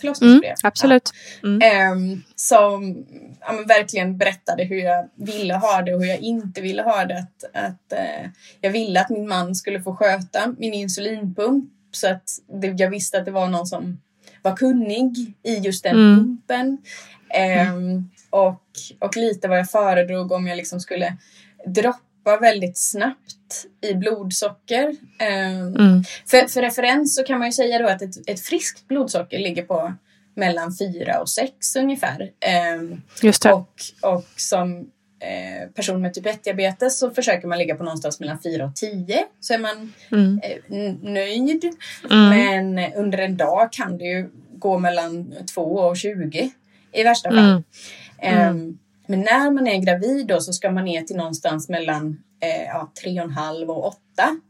förlossningsbrev. Mm, absolut. Mm. Um, som ja, verkligen berättade hur jag ville ha det och hur jag inte ville ha det. Att, att uh, jag ville att min man skulle få sköta min insulinpump så att det, jag visste att det var någon som var kunnig i just den Mm. pumpen. Ehm, och, och lite vad jag föredrog om jag liksom skulle droppa väldigt snabbt i blodsocker. Ehm, Mm. för, för referens så kan man ju säga då att ett, ett friskt blodsocker ligger på mellan 4 och 6 ungefär. Ehm, Just det. och, och som eh, person med typ 1-diabetes så försöker man ligga på någonstans mellan 4 och 10 så är man Mm. eh, nöjd. Mm. Men under en dag kan det ju gå mellan 2 och 20 i värsta fall. Mm. Men när man är gravid då så ska man ner till någonstans mellan eh, ja, 3,5 och 8.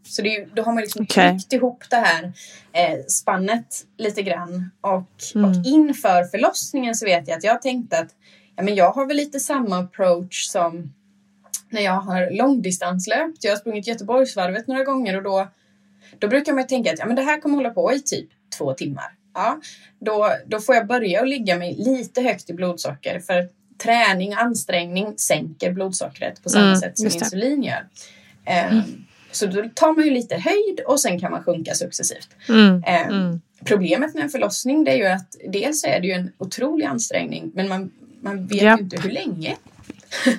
Så det är, ju- då har man liksom Okej. tryckt ihop det här eh, spannet lite grann. Och, Mm. och inför förlossningen så vet jag att jag tänkte att ja, men jag har väl lite samma approach som när jag har långdistanslöpt. Jag har sprungit Göteborgsvarvet några gånger och då, då brukar man tänka att ja, men det här kommer hålla på i typ två timmar. Ja, då, då får jag börja och ligga mig lite högt i blodsocker för träning och ansträngning sänker blodsockret på samma Mm, sätt som insulin gör. Ehm, Så då tar man ju lite höjd och sen kan man sjunka successivt. Mm. Problemet med en förlossning det är ju att dels är det ju en otrolig ansträngning men man, man vet ju inte hur länge.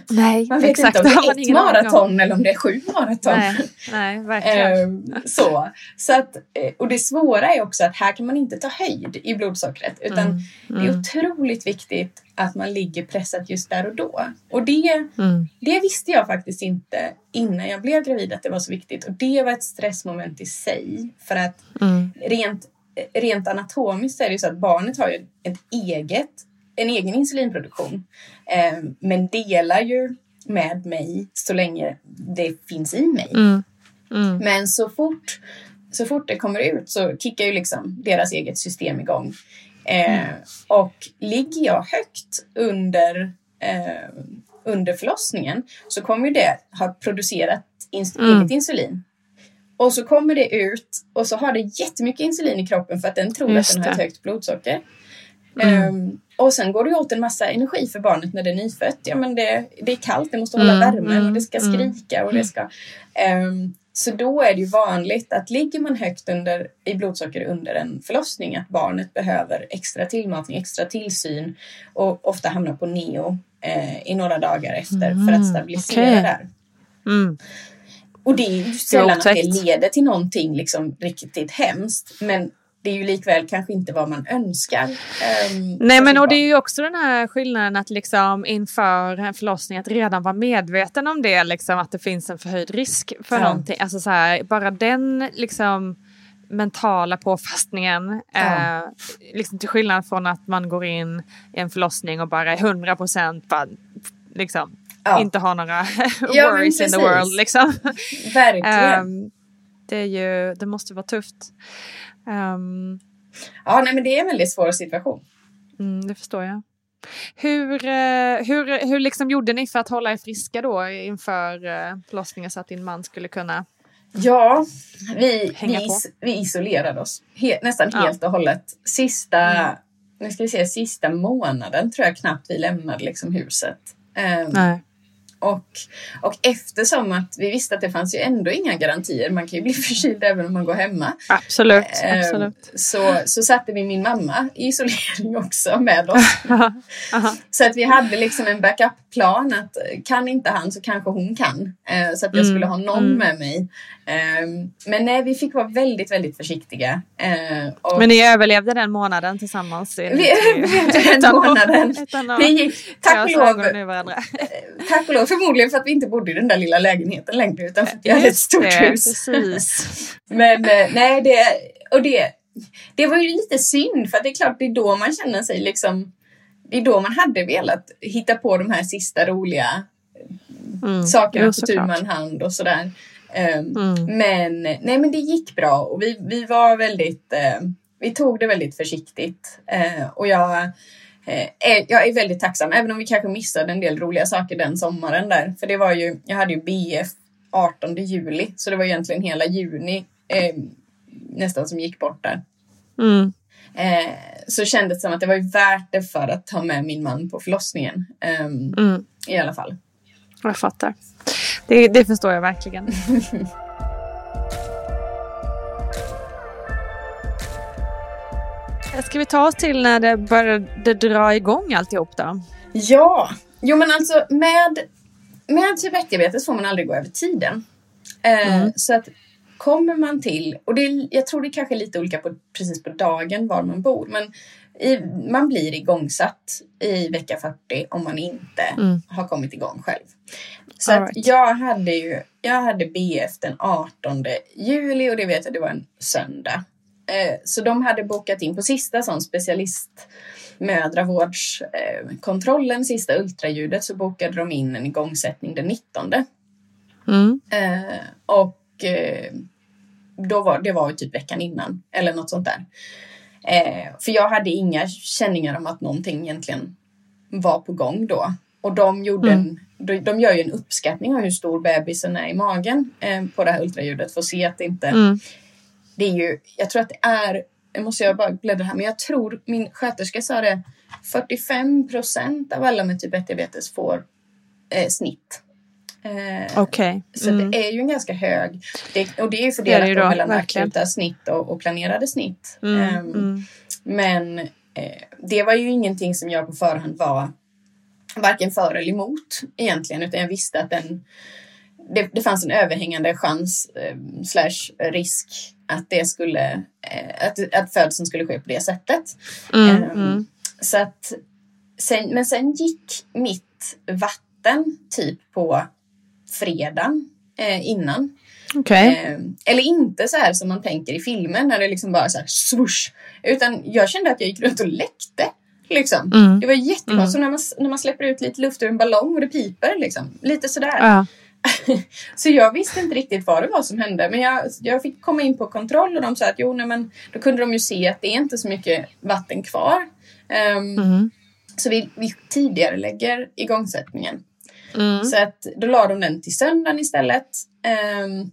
Nej, Man vet exakt. inte om det är ett maraton eller om det är sju maraton. Nej, nej, verkligen. Ehm, så. så att, eh, och det svåra är också att här kan man inte ta höjd i blodsockret utan Mm, det är otroligt viktigt att man ligger pressat just där och då. Och det, Mm. det visste jag faktiskt inte innan jag blev gravid att det var så viktigt och det var ett stressmoment i sig för att Mm. rent, rent anatomiskt är det ju så att barnet har ju ett eget, en egen insulinproduktion. Eh, men delar ju med mig så länge det finns i mig. Mm. Mm. Men så fort, så fort det kommer ut så kickar ju liksom deras eget system igång. Eh, Och ligger jag högt under, eh, under förlossningen så kommer det ha producerat ins- Mm. eget insulin. Och så kommer det ut och så har det jättemycket insulin i kroppen för att den tror Just att den har ett högt blodsocker. Mm. Ehm, och sen går det åt en massa energi för barnet när det är nyfött. Ja, men det, det är kallt, det måste hålla Mm, värmen och mm, det ska mm. skrika och det ska... Ehm, så då är det ju vanligt att ligger man högt under, i blodsocker under en förlossning att barnet behöver extra tillmatning, extra tillsyn och ofta hamnar på neo eh, i några dagar efter för att Mm, stabilisera okej. där. Mm. Och det är ju sällan att det leder till någonting liksom riktigt hemskt men det är ju likväl kanske inte vad man önskar. för Nej men och det är ju också den här skillnaden att liksom inför en förlossning att redan vara medveten om det, liksom att det finns en förhöjd risk för Ja. någonting. Alltså så här, bara den liksom mentala påfrestningen. Ja. Eh, liksom till skillnad från att man går in i en förlossning och bara är 100 procent liksom Ja. inte har några Ja, worries in the world liksom. Verkligen. Ehm, det är ju, det måste vara tufft. Ehm, ja, nej, men det är en väldigt svår situation. Mm, det förstår jag. Hur, eh, hur, hur liksom gjorde ni för att hålla er friska då inför eh, förlossningen så att din man skulle kunna... Ja, vi, Hänga vi, på. vi isolerade oss he, nästan Ja. Mm. helt och hållet. Sista, nu ska vi se, sista månaden tror jag knappt vi lämnade liksom huset. Ehm, Nej. Och, och eftersom att vi visste att det fanns ju ändå inga garantier, man kan ju bli förkyld även om man går hemma. Absolut, Ehm, absolut. Så, så satte vi min mamma i isolering också med oss. Så att vi hade liksom en backup-plan att eh, kan inte han så kanske hon kan. Eh, så att jag Mm, skulle ha någon mm. med mig. Eh, men nej, vi fick vara väldigt, väldigt försiktiga. Eh, och Men ni överlevde den månaden tillsammans? Vi överlevde den månaden. Det gick, tack och, lov, tack och lov, förmodligen för att vi inte bodde i den där lilla lägenheten längre utan för att vi hade ett stort det, hus. Precis. Men eh, nej, det, och det, det var ju lite synd för att det är klart det är då man känner sig liksom det är då man hade velat hitta på de här sista roliga Mm. sakerna på tu man hand och sådär. Um, Mm. Men nej men det gick bra och vi, vi var väldigt, eh, vi tog det väldigt försiktigt. Eh, och jag, eh, är, jag är väldigt tacksam, även om vi kanske missade en del roliga saker den sommaren där. För det var ju, jag hade ju BF 18 juli, så det var egentligen hela juni eh, nästan som gick bort där. Mm. Eh, så kändes det som att det var värt det för att ta med min man på förlossningen. ehm, Mm. I alla fall. Jag fattar. Det, det förstår jag verkligen. Ska vi ta oss till när det började dra igång alltihop då? Ja, jo men alltså med, med typ 1-diabetes får man aldrig gå över tiden. Eh, Mm. Så att kommer man till, och det är, jag tror det kanske är lite olika på, precis på dagen var man bor, men i, man blir igångsatt i vecka 40 om man inte Mm. har kommit igång själv. Så All att right. jag hade ju, jag hade BF den 18 juli och det vet jag, det var en söndag. Eh, så de hade bokat in på sista sån specialist mödravårdskontrollen, sista ultraljudet, så bokade de in en igångsättning den 19. Mm. Eh, och eh, då var, det var ju typ veckan innan, eller något sånt där. Eh, för jag hade inga känningar om att någonting egentligen var på gång då. Och de, gjorde en, de, de gör ju en uppskattning av hur stor bebisen är i magen eh, på det här ultraljudet för att se att det inte... Mm. Det är ju, jag tror att det är, måste jag bara bläddra här, men jag tror min sköterska sa det, 45 procent av alla med typ 1-diabetes får eh, snitt. Eh, Okej. så Mm. det är ju en ganska hög, det, och det är ju Det är fördelat det då mellan verkligen. akuta snitt och, och planerade snitt. Mm, Ehm, mm. Men eh, det var ju ingenting som jag på förhand var varken för eller emot egentligen, utan jag visste att den, det, det fanns en överhängande chans eh, slash risk att det skulle, eh, att, att födseln skulle ske på det sättet. Mm, Ehm, mm. Så att, sen, men sen gick mitt vatten typ på fredagen eh, innan. Okej. Eh, eller inte så här som man tänker i filmen när det liksom bara så här swoosh. Utan jag kände att jag gick runt och läckte. Liksom. Mm. Det var jättekonstigt. Så när man, när man släpper ut lite luft ur en ballong och det piper. Liksom. Lite sådär. Ja. Så jag visste inte riktigt vad det var som hände. Men jag, jag fick komma in på kontroll och de sa att jo, nej, men då kunde de ju se att det är inte så mycket vatten kvar. Ehm, Mm. Så vi, vi tidigare lägger igångsättningen. Mm. Så att då la de den till söndagen istället. Ehm,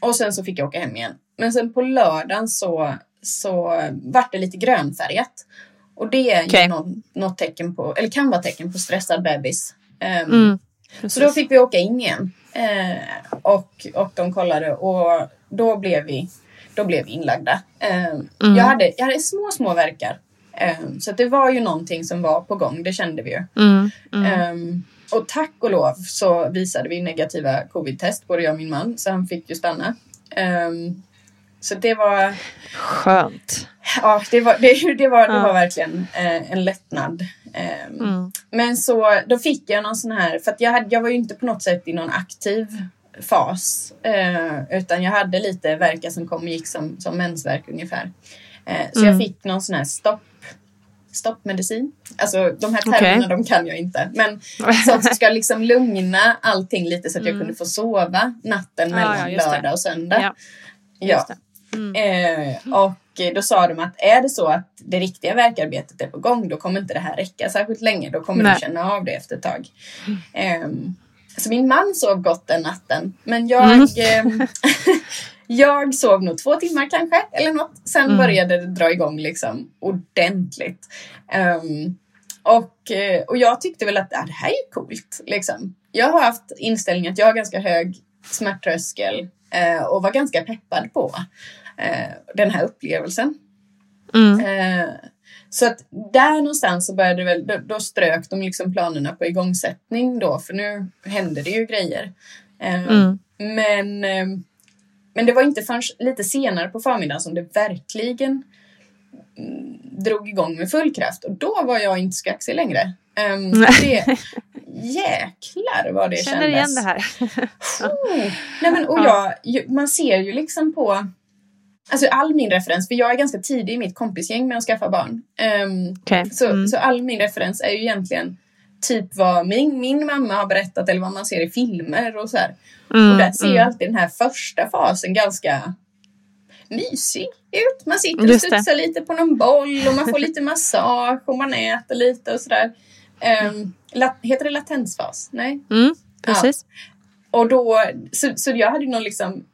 och sen så fick jag åka hem igen. Men sen på lördagen så, så vart det lite grönfärgat. Och det är Okej. ju någon, något tecken på, eller kan vara tecken på stressad bebis. Ehm, Mm. Så då fick vi åka in igen. Eh, och, och de kollade och då blev vi, då blev vi inlagda. Eh, Mm. jag, hade, jag hade små, små verkar. Eh, så det var ju någonting som var på gång, det kände vi ju. Mm. Mm. Ehm, och tack och lov så visade vi negativa covid-test, både jag och min man, så han fick ju stanna. Ehm, så det var, Skönt. ja, det var, det, det var, det var verkligen eh, en lättnad. Ehm, Mm. Men så då fick jag någon sån här, för att jag, hade, jag var ju inte på något sätt i någon aktiv fas. Eh, utan jag hade lite verkar som kom och gick som, som mensvärk ungefär. Eh, så Mm. jag fick någon sån här stopp, stoppmedicin. Alltså de här termerna de kan jag inte. Men sånt som ska liksom lugna allting lite så att jag Mm. kunde få sova natten Ja, mellan ja, just det. lördag och söndag. Ja. Ja. Mm. Eh, och då sa de att är det så att det riktiga verkarbetet är på gång då kommer inte det här räcka särskilt länge. Då kommer Nej. du känna av det efter ett tag. Ehm, så min man sov gott den natten. Men jag, Mm. ehm, jag sov nog två timmar kanske eller något. Sen Mm. började det dra igång liksom ordentligt. Ehm, och, eh, och jag tyckte väl att ja, det här är coolt. Liksom. Jag har haft inställningen att jag har ganska hög smärttröskel eh, och var ganska peppad på den här upplevelsen. Mm. Eh, så att där någonstans så började väl, då, då strök de liksom planerna på igångsättning då, för nu hände det ju grejer. Eh, Mm. Men, eh, men det var inte förrän lite senare på förmiddagen som det verkligen mm, drog igång med full kraft och då var jag inte skaxig längre. Um, det, jäklar vad det Känner kändes. igen det här. Oh. Nej, men, och jag, man ser ju liksom på Alltså all min referens, för jag är ganska tidig i mitt kompisgäng med att skaffa barn. Ehm, Okej. så, Mm. så all min referens är ju egentligen typ vad min, min mamma har berättat eller vad man ser i filmer och så här. Mm. Och där ser ju mm. alltid den här första fasen ganska mysig ut. Man sitter och Just det. studsar lite på någon boll och man får lite massage och man äter lite och sådär. Um, heter det latensfas? Nej? Mm. Precis. Och då, så, så jag hade ju någon liksom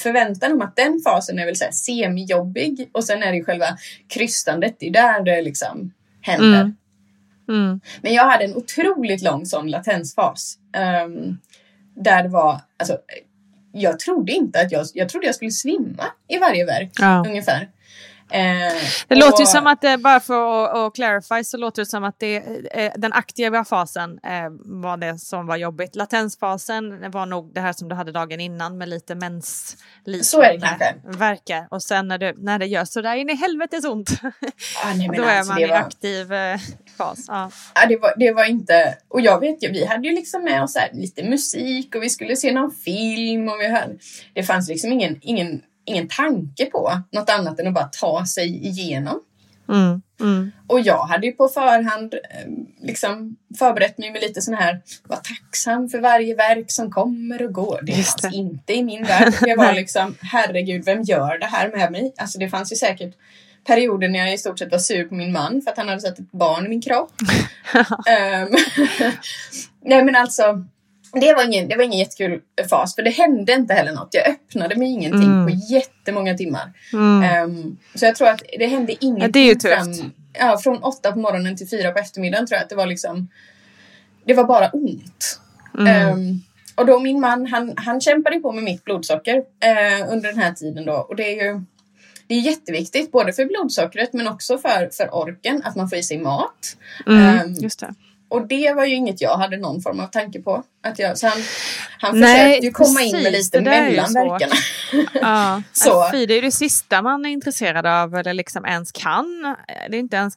förväntan om att den fasen är väl så här semi-jobbig och sen är det ju själva krystandet, det är där det liksom händer. Mm. Mm. Men jag hade en otroligt lång sån latensfas. ehm, där det var, alltså, jag trodde inte att jag, jag trodde jag skulle svimma i varje verk Ja. ungefär. Eh, det låter och... ju som att, det, bara för att, att clarify, så låter det som att det, eh, den aktiva fasen eh, var det som var jobbigt. Latensfasen var nog det här som du hade dagen innan med lite mensliknande verkar. Och sen när, du, när det gör så där in i helvetes ont, ah, nej, då alltså, är man i var... aktiv fas. Ja. ja, det, var, det var inte... Och jag vet ju, vi hade ju liksom med oss lite musik och vi skulle se någon film och vi hade... Det fanns liksom ingen, ingen ingen tanke på något annat än att bara ta sig igenom. Mm, mm. Och jag hade ju på förhand eh, liksom förberett mig med lite sån här, var tacksam för varje verk som kommer och går. Det Just fanns det. inte i min värld. Det var liksom, herregud, vem gör det här med mig? Alltså det fanns ju säkert perioder när jag i stort sett var sur på min man för att han hade sett ett barn i min kropp. um, nej men alltså, det var, ingen, det var ingen jättekul fas, för det hände inte heller något. Jag öppnade mig ingenting mm. på jättemånga timmar. Mm. Um, så jag tror att det hände ingenting. Ja, det är ju tufft. Fram, ja, från åtta på morgonen till fyra på eftermiddagen tror jag att det var liksom... Det var bara ont. Mm. Um, och då min man, han, han kämpade på med mitt blodsocker uh, under den här tiden då. Och det är ju det är jätteviktigt, både för blodsockret men också för, för orken, att man får i sig mat. Um, just det. Och det var ju inget jag hade någon form av tanke på. Att jag, så han, han försökte ju komma precis, in med lite mellan verkarna. ja, så. Fy, det är det sista man är intresserad av eller liksom ens kan. Det är inte ens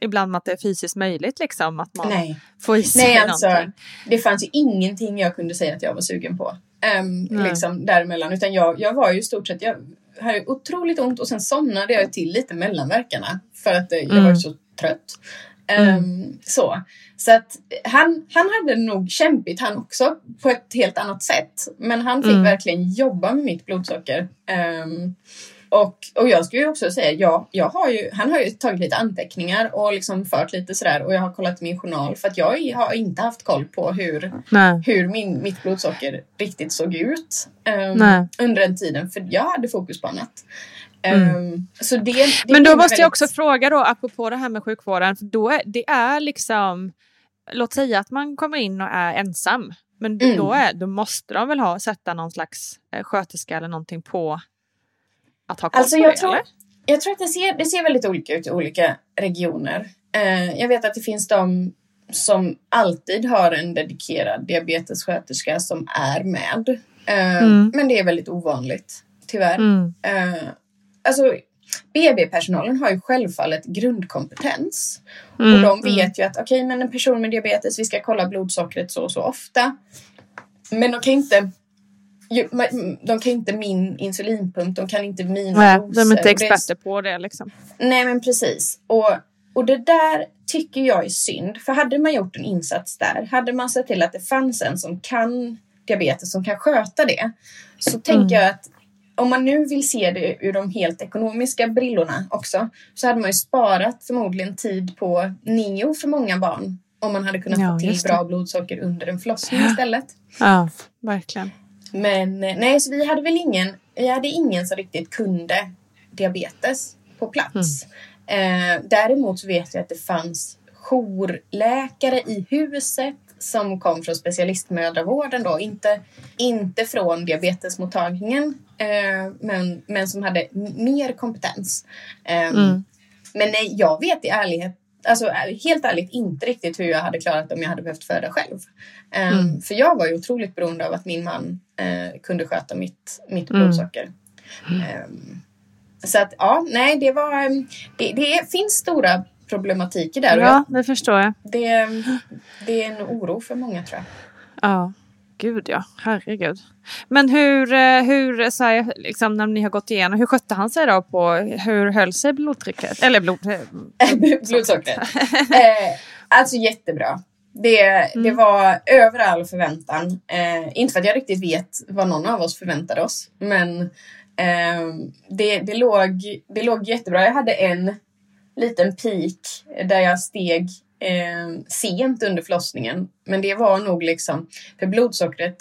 ibland att det är fysiskt möjligt liksom att man Nej. får i sig Nej, alltså, någonting. Det fanns ju ingenting jag kunde säga att jag var sugen på. Um, liksom däremellan. Utan jag, jag var ju i stort sett, jag hade otroligt ont och sen somnade jag till lite mellanverkarna. För att jag mm. var så trött. Mm. Um, så så att han, han hade nog kämpigt han också på ett helt annat sätt. Men han fick mm. verkligen jobba med mitt blodsocker. Um, och, och jag skulle ju också säga, ja, jag har ju, han har ju tagit lite anteckningar och liksom fört lite sådär och jag har kollat min journal för att jag har inte haft koll på hur, hur min, mitt blodsocker riktigt såg ut um, under den tiden för jag hade fokus på annat. Mm. Så det, det Men då måste väldigt... jag också fråga då, apropå det här med sjukvården, för då är, det är liksom, låt säga att man kommer in och är ensam, men mm. då, är, då måste de väl ha, sätta någon slags eh, sköterska eller någonting på att ha koll alltså, på jag det, tror, eller? Jag tror att det ser, det ser väldigt olika ut i olika regioner. Uh, jag vet att det finns de som alltid har en dedikerad diabetessköterska som är med. Uh, mm. Men det är väldigt ovanligt, tyvärr. Mm. Uh, alltså, BB-personalen har ju självfallet grundkompetens. Mm, och de vet mm. ju att okej, okay, men en person med diabetes, vi ska kolla blodsockret så och så ofta. Men de kan inte de kan inte min insulinpump, de kan inte mina Nej, doser. De är inte experter på det liksom. Nej men precis. Och, och det där tycker jag är synd. För hade man gjort en insats där, hade man sett till att det fanns en som kan diabetes, som kan sköta det. Så tänker mm. jag att om man nu vill se det ur de helt ekonomiska brillorna också så hade man ju sparat förmodligen tid på neo för många barn om man hade kunnat ja, få till bra blodsocker under en förlossning istället. Ja, verkligen. Men eh, nej, så vi hade väl ingen, vi hade ingen som riktigt kunde diabetes på plats. Mm. Eh, däremot så vet jag att det fanns jourläkare i huset som kom från specialistmödravården då, inte, inte från diabetesmottagningen, eh, men, men som hade mer kompetens. Eh, mm. Men nej, jag vet i ärlighet, alltså helt ärligt inte riktigt hur jag hade klarat det om jag hade behövt föda själv. Eh, mm. För jag var ju otroligt beroende av att min man eh, kunde sköta mitt, mitt mm. blodsocker. Mm. så att ja, nej, det var, det, det finns stora problematiker där. Ja, det förstår jag. Det, det är en oro för många tror jag. Ja, gud ja, herregud. Men hur, eh, hur så här, liksom, när ni har gått igenom, hur skötte han sig då på, hur höll sig blodtrycket? Eller blod, blodsockret? eh, alltså jättebra. Det, mm. det var över all förväntan. Eh, inte för att jag riktigt vet vad någon av oss förväntade oss, men eh, det, det, låg, det låg jättebra. Jag hade en liten peak där jag steg eh, sent under förlossningen. Men det var nog liksom, för blodsockret,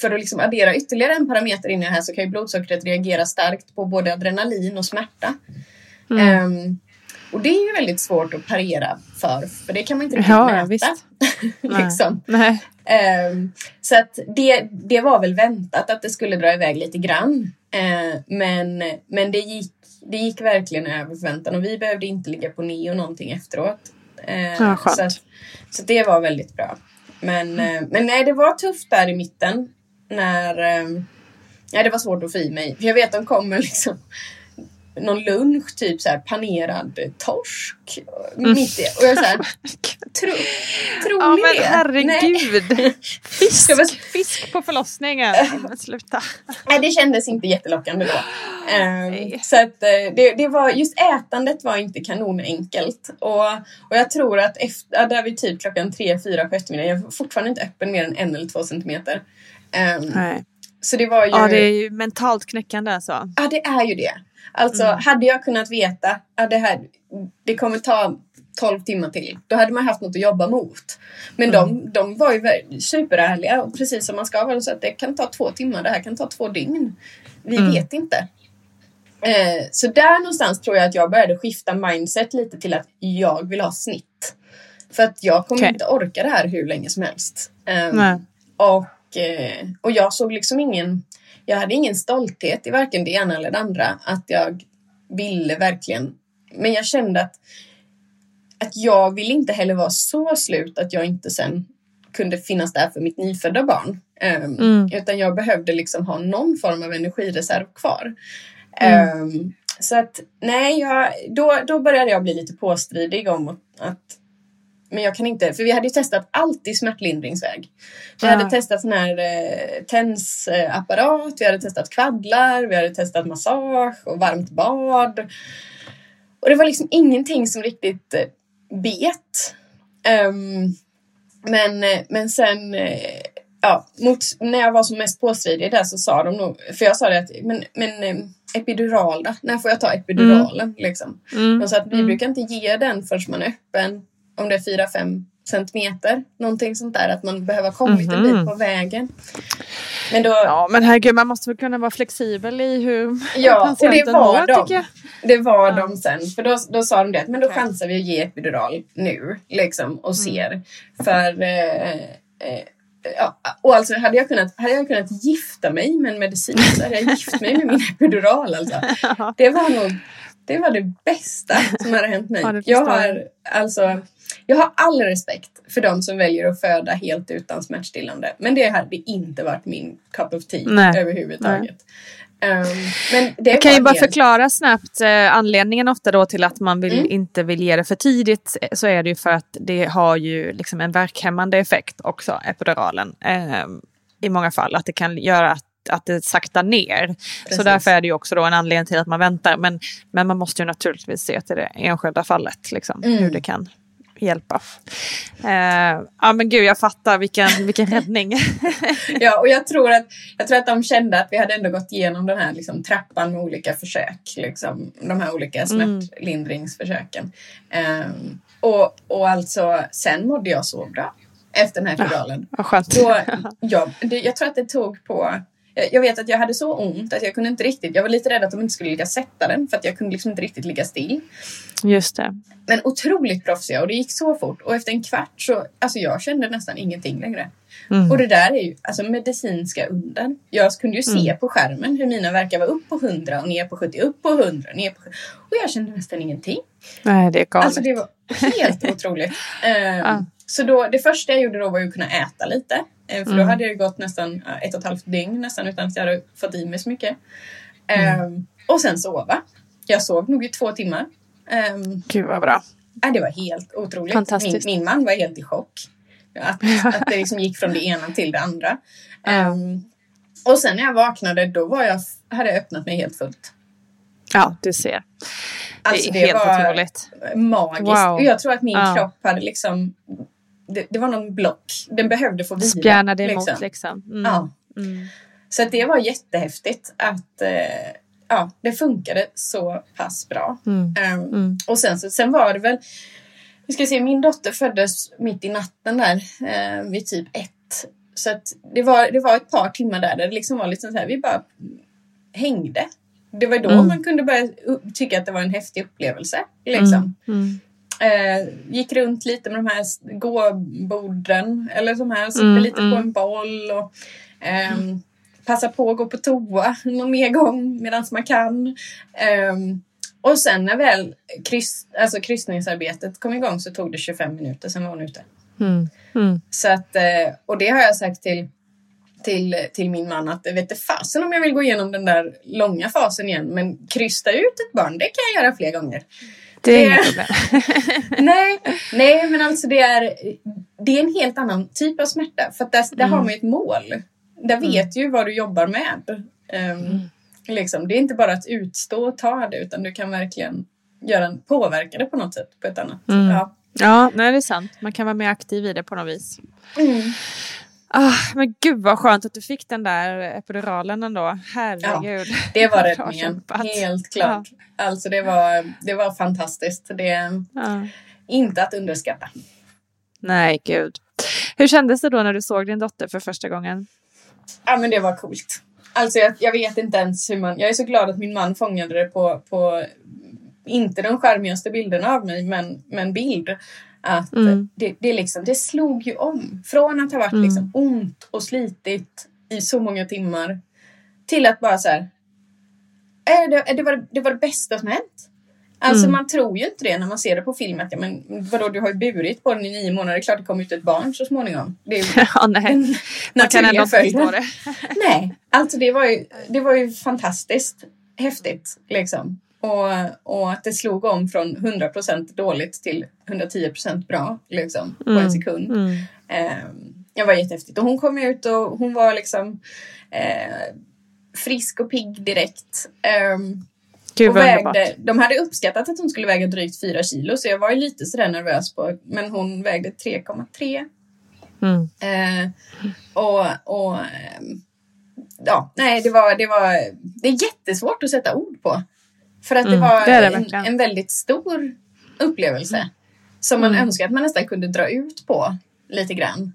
för att liksom addera ytterligare en parameter in i det här så kan ju blodsockret reagera starkt på både adrenalin och smärta. Mm. Um, och det är ju väldigt svårt att parera för, för det kan man inte riktigt ja, mäta. Visst. liksom. Nej. Um, så att det, det var väl väntat att det skulle dra iväg lite grann. Uh, men, men det gick det gick verkligen över förväntan och vi behövde inte ligga på neo någonting efteråt. Eh, Ja, så, att, så det var väldigt bra. Men, eh, men nej, det var tufft där i mitten. När... Eh, nej, det var svårt att få i mig. För jag vet de kommer liksom någon lunch, typ så här panerad torsk. Mitt i. Och jag så här, tro, tror Ja ni men det? herregud. Fisk, var- fisk på förlossningen. Men sluta. Nej, det kändes inte jättelockande då. Nej. så att eh, det, det var, just ätandet var inte kanonenkelt. Och, och jag tror att efter, där vid typ klockan tre, fyra på eftermiddagen, jag var fortfarande inte öppen mer än en eller två centimeter. Ehm, Nej. Så det var ju... Ja det är ju mentalt knäckande alltså. Ja, det är ju det. Alltså, Mm. hade jag kunnat veta att det här det kommer ta 12 timmar till, då hade man haft något att jobba mot. Men Mm. de, de var ju superärliga och precis som man ska vara så att det kan ta två timmar, det här kan ta två dygn. Vi Mm. vet inte. Eh, så där någonstans tror jag att jag började skifta mindset lite till att jag vill ha snitt. För att jag kommer Okej. inte orka det här hur länge som helst. Eh, och, och jag såg liksom ingen, jag hade ingen stolthet i varken det ena eller det andra. Att jag ville verkligen, men jag kände att, att jag ville inte heller vara så slut att jag inte sen kunde finnas där för mitt nyfödda barn. Ehm, Mm. Utan jag behövde liksom ha någon form av energireserv kvar. Mm. Ehm, så att nej, jag, då, då började jag bli lite påstridig om att men jag kan inte, för vi hade ju testat allt i smärtlindringsväg. Vi Ja. hade testat sån här eh, tensapparat, vi hade testat kvaddlar, vi hade testat massage och varmt bad. Och det var liksom ingenting som riktigt eh, bet. Ehm, men, eh, men sen, eh, ja, mot, när jag var som mest påstridig där så sa de nog, för jag sa det att, men, men eh, epidural då? När får jag ta epiduralen? Liksom. Mm. De sa att vi Mm. brukar inte ge den förrän man är öppen, om det är 4-5 centimeter. Någonting sånt där, att man behöver ha kommit en Mhm. bit på vägen. Men då, Ja men herregud man måste väl kunna vara flexibel i hur Ja, och det var mår de. jag. Det var Ja. de sen. För då, då sa de det, att men då Okej. chansar vi att ge epidural nu. Liksom, Mm. och ser. För... Eh, eh, ja, och alltså hade jag, kunnat, hade jag kunnat gifta mig med en medicin så hade jag gift mig med min epidural. Alltså. Det var nog det, var det bästa som hade hänt mig. Ja, jag. har, alltså, jag har all respekt för de som väljer att föda helt utan smärtstillande. Men det hade inte varit min cup of tea Nej. överhuvudtaget. Um, men det Jag kan ju bara förklara snabbt eh, anledningen ofta då till att man vill, Mm. inte vill ge det för tidigt. eh, Så är det ju för att det har ju liksom en verkhämmande effekt också, epiduralen. Eh, I många fall, att det kan göra att att det saktar ner. Så Precis. därför är det ju också då en anledning till att man väntar. Men, men man måste ju naturligtvis se till det enskilda fallet, liksom, Mm. hur det kan hjälpa. Eh, ja men gud, jag fattar vilken, vilken räddning. Ja, och jag tror, att, jag tror att de kände att vi hade ändå gått igenom den här liksom, trappan med olika försök. Liksom, de här olika smärtlindringsförsöken. Ehm, och, och alltså, sen mådde jag så bra efter den här epiduralen. Vad skönt. Då, jag, det, jag tror att det tog på... jag- Jag vet att jag hade så ont att jag kunde inte riktigt... Jag var lite rädd att de inte skulle lyckas sätta den för att jag kunde liksom inte riktigt ligga still. Just det. Men otroligt proffsiga och det gick så fort. Och efter en kvart så... Alltså jag kände nästan ingenting längre. Mm. Och det där är ju alltså medicinska under. Jag kunde ju se Mm. på skärmen hur mina verkar var upp på 100 och ner på 70, upp på 100, ner på 70. Och jag kände nästan ingenting. Nej, det är galet. Alltså det var helt otroligt. Ehm, Ja. Så då, det första jag gjorde då var ju att kunna äta lite. Ehm, för då Mm. hade det gått nästan ja, ett och ett halvt dygn nästan utan att jag hade fått i mig så mycket. Mm. Ehm, och sen sova. Jag sov nog i två timmar. Um, Gud vad bra. det var helt otroligt. Min, min man var helt i chock. Att, att det liksom gick från det ena till det andra. Ehm, och sen när jag vaknade då var jag, hade jag öppnat mig helt fullt. Ja, du ser. Alltså, det är helt var otroligt. magiskt. Wow. Och jag tror att min Ja. kropp hade liksom... Det, det var någon block. Den behövde få vila. Spjärnade emot liksom. liksom. Mm. Ja. Mm. Så att det var jättehäftigt att eh, ja, det funkade så pass bra. Mm. Mm. Och sen, så, sen var det väl... Vi ska se, min dotter föddes mitt i natten där eh, vid typ ett. Så att det, var, det var ett par timmar där, där det liksom var liksom så här, vi bara hängde. Det var då Mm. man kunde börja tycka att det var en häftig upplevelse. Liksom. Mm. Eh, gick runt lite med de här gåborden eller de här, sitta Mm, lite mm. på en boll och ehm, passa på att gå på toa någon mer gång medan man kan. Ehm, Och sen när väl kryss, alltså kryssningsarbetet kom igång så tog det 25 minuter, sen var hon ute. Mm. Mm. Så att, eh, och det har jag sagt till, till, till min man att vet inte fasen om jag vill gå igenom den där långa fasen igen. Men krysta ut ett barn, det kan jag göra fler gånger. Det är inga problem. nej, nej, men alltså det är, det är en helt annan typ av smärta. För där, där har man ju ett mål. Där vet du ju vad du jobbar med. Ehm, liksom. Det är inte bara att utstå och ta det, utan du kan verkligen göra en, påverka det på något sätt. På ett annat. Mm. Ja. Ja, nej, det är sant. Man kan vara mer aktiv i det på något vis. Ah, men gud vad skönt att du fick den där epiduralen ändå. Herregud. Det var räddningen, helt klart. Alltså det var, det var fantastiskt. Det är Ja. inte att underskatta. Nej, gud. Hur kändes det då när du såg din dotter för första gången? Ja, men det var coolt. Alltså jag, jag vet inte ens hur man... Jag är så glad att min man fångade det på, på inte de charmigaste bilderna av mig, men, men bild. Att Mm. det, det, liksom, det slog ju om. Från att ha varit Mm. liksom ont och slitigt i så många timmar till att bara så här... Äh, det, det, var, det var det bästa som hänt. Alltså Mm. man tror ju inte det när man ser det på film. Att, ja, men, vadå, du har ju burit på den i nio månader. Är klart det kommer ut ett barn så småningom. Det är ju ja, nej. Man kan ändå inte förstå det. Nej, alltså det var ju, det var ju fantastiskt häftigt. Liksom. Och, och att det slog om från 100% dåligt till 110% bra liksom, på Mm. en sekund. Mm. Eh, det var jättehäftigt. Och hon kom ut och hon var liksom eh, frisk och pigg direkt. Ehm, Gud och vägde, de hade uppskattat att hon skulle väga drygt 4 kilo så jag var ju lite sådär nervös på men hon vägde 3,3 Mm. Eh, och och ehm, ja, nej, det var, det var det är jättesvårt att sätta ord på. För att det Mm, var det det en, en väldigt stor upplevelse. Som man Mm. önskar att man nästan kunde dra ut på lite grann.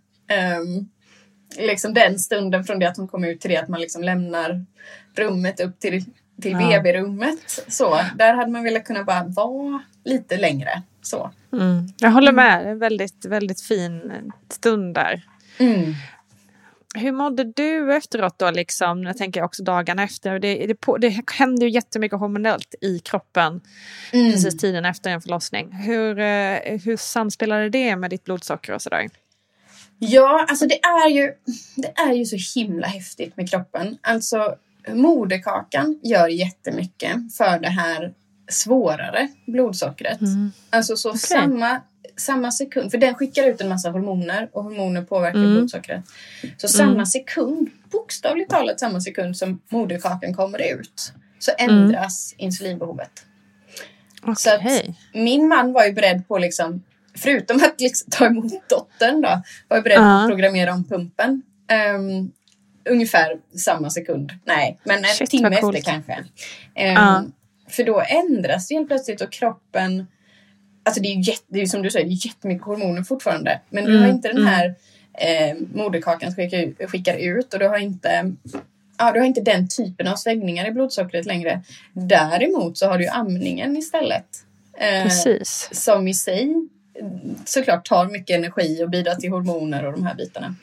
Um, liksom den stunden från det att hon kom ut till det att man liksom lämnar rummet upp till, till Ja. BB-rummet. Så, där hade man velat kunna bara vara lite längre. Så. Mm. Jag håller med. En väldigt, väldigt fin stund där. Mm. Hur mådde du efteråt då? Liksom? Jag tänker också dagarna efter. Det, det, på, det händer ju jättemycket hormonellt i kroppen Mm. precis tiden efter en förlossning. Hur, eh, hur samspelade det med ditt blodsocker och sådär? Ja, alltså det är ju, det är ju så himla häftigt med kroppen. Alltså moderkakan gör jättemycket för det här svårare blodsockret. Mm. Alltså så Okej. samma, samma sekund, för den skickar ut en massa hormoner och hormoner påverkar Mm. blodsockret. Så samma sekund, bokstavligt talat samma sekund som moderkakan kommer ut så ändras insulinbehovet. Så att- Okej. Min man var ju beredd på liksom, förutom att liksom ta emot dottern då, var ju beredd Ja. att programmera om pumpen. Ehm, ungefär samma sekund. Nej, men en Shit, timme efter kanske. Ehm, Ja. För då ändras det helt plötsligt och kroppen Alltså det är ju, jätte, det är som du säger, det är jättemycket hormoner fortfarande. Men du Mm, har inte den mm. här eh, moderkakan skickar, skickar ut och du har inte Ja, du har inte den typen av svängningar i blodsockret längre. Däremot så har du ju amningen istället. Eh, Precis. som i sig såklart tar mycket energi och bidrar till hormoner och de här bitarna.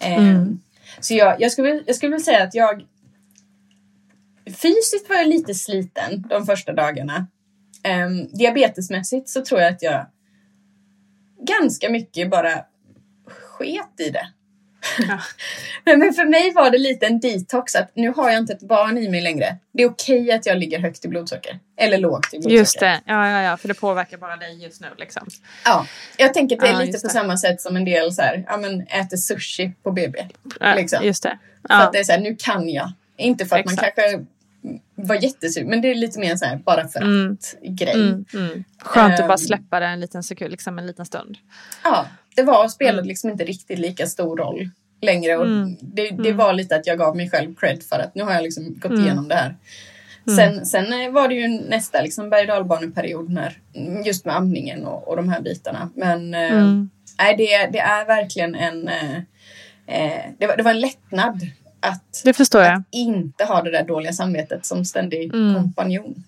Eh, Mm. Så jag, jag, skulle, jag skulle vilja säga att jag fysiskt var jag lite sliten de första dagarna. Eh, diabetesmässigt så tror jag att jag ganska mycket bara sket i det. Ja. Men för mig var det lite en detox att nu har jag inte ett barn i mig längre. Det är okej att jag ligger högt i blodsocker. Eller lågt i blodsocker. Just det, ja, ja, ja, för det påverkar bara dig just nu. Liksom. Ja, jag tänker att det är Ja, lite på det. samma sätt som en del så här, ja, men äter sushi på BB. Ja, Liksom. Just det. För Ja. att det är så här, nu kan jag. Inte för att man Exakt. kanske var jättesugen, men det är lite mer så här, bara för Mm. att grej. Mm, mm. Skönt att bara Ehm. släppa det en liten sekund, liksom en liten stund. Ja, det var spelade Mm. liksom inte riktigt lika stor roll längre. Och Mm. det, det var lite att jag gav mig själv cred för att nu har jag liksom gått igenom det här. Sen, sen eh, var det ju nästa liksom berg och när, just med amningen och, och de här bitarna. Men nej, det, det är verkligen en... Eh, det, var, det var en lättnad att, Det förstår jag. att inte ha det där dåliga samvetet som ständig Mm. kompanjon.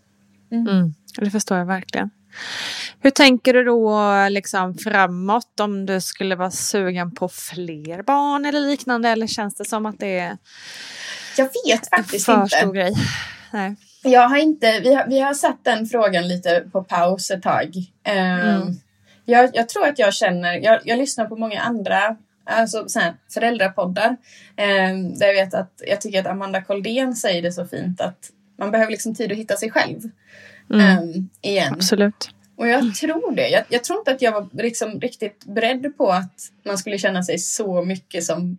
Mm. Det förstår jag verkligen. Hur tänker du då liksom framåt om du skulle vara sugen på fler barn eller liknande eller känns det som att det är Jag vet faktiskt för inte. stor grej? Nej. Jag har inte, vi har, vi har satt den frågan lite på paus ett tag. Um, mm. jag, jag, tror att jag känner, jag, jag lyssnar på många andra alltså, så här, föräldrapoddar. Um, där jag vet att jag tycker att Amanda Koldén säger det så fint att man behöver liksom tid att hitta sig själv. Mm. Um, igen. Absolut. Och jag tror det. Jag, jag, tror inte att jag var liksom riktigt beredd på att man skulle känna sig så mycket som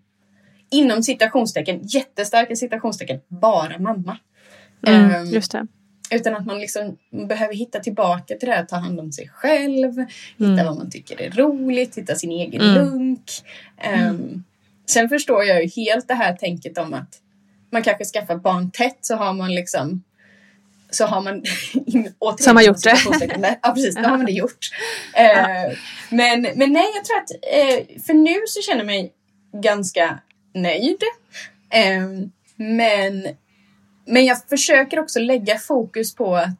inom citationstecken, jättestarka citationstecken, bara mamma. Mm, um, just det. Utan att man liksom behöver hitta tillbaka till det här, ta hand om sig själv, hitta mm. vad man tycker är roligt, hitta sin egen mm. lunk. Um, sen förstår jag ju helt det här tänket om att man kanske skaffar barn tätt så har man liksom så har man Så har man gjort det. ja precis, då har man det gjort. Uh, men, men nej, jag tror att uh, för nu så känner jag mig ganska nöjd. Uh, men men jag försöker också lägga fokus på att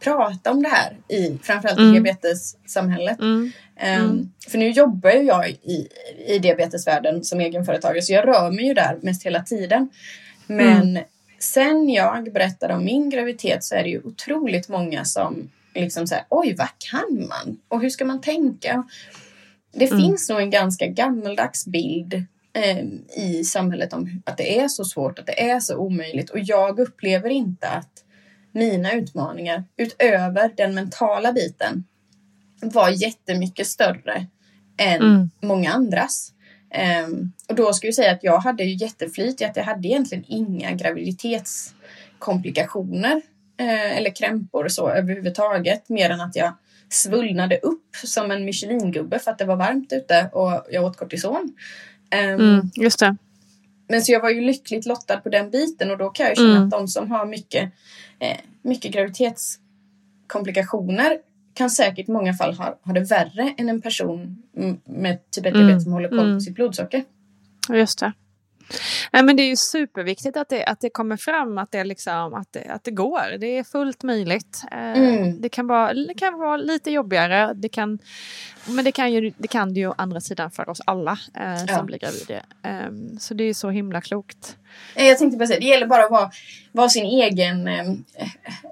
prata om det här i framförallt mm. i diabetessamhället. Mm. Um, för nu jobbar ju jag i, i diabetesvärlden som egenföretagare så jag rör mig ju där mest hela tiden. Men mm. sen jag berättade om min graviditet så är det ju otroligt många som liksom säger oj vad kan man? Och hur ska man tänka? Det mm. finns nog en ganska gammaldags bild eh, i samhället om att det är så svårt, att det är så omöjligt. Och jag upplever inte att mina utmaningar utöver den mentala biten var jättemycket större än mm. många andras. Um, och då ska jag säga att jag hade ju jätteflyt i att jag hade egentligen inga graviditetskomplikationer uh, eller krämpor och så överhuvudtaget mer än att jag svullnade upp som en Michelingubbe för att det var varmt ute och jag åt kortison. Um, mm, just det. Men så jag var ju lyckligt lottad på den biten och då kan jag känna mm. att de som har mycket, eh, mycket graviditetskomplikationer kan säkert i många fall ha, ha det värre än en person med typ 1 diabetes mm. som håller koll på mm. sitt blodsocker. Just det. Nej, men det är ju superviktigt att det, att det kommer fram att det, liksom, att, det, att det går. Det är fullt möjligt. Eh, mm. Det, kan vara, det kan vara lite jobbigare. Det kan, men det kan, ju, det kan det ju å andra sidan för oss alla eh, som ja. blir gravida. Eh, så det är så himla klokt. Jag tänkte bara säga, det gäller bara att vara, vara sin egen eh,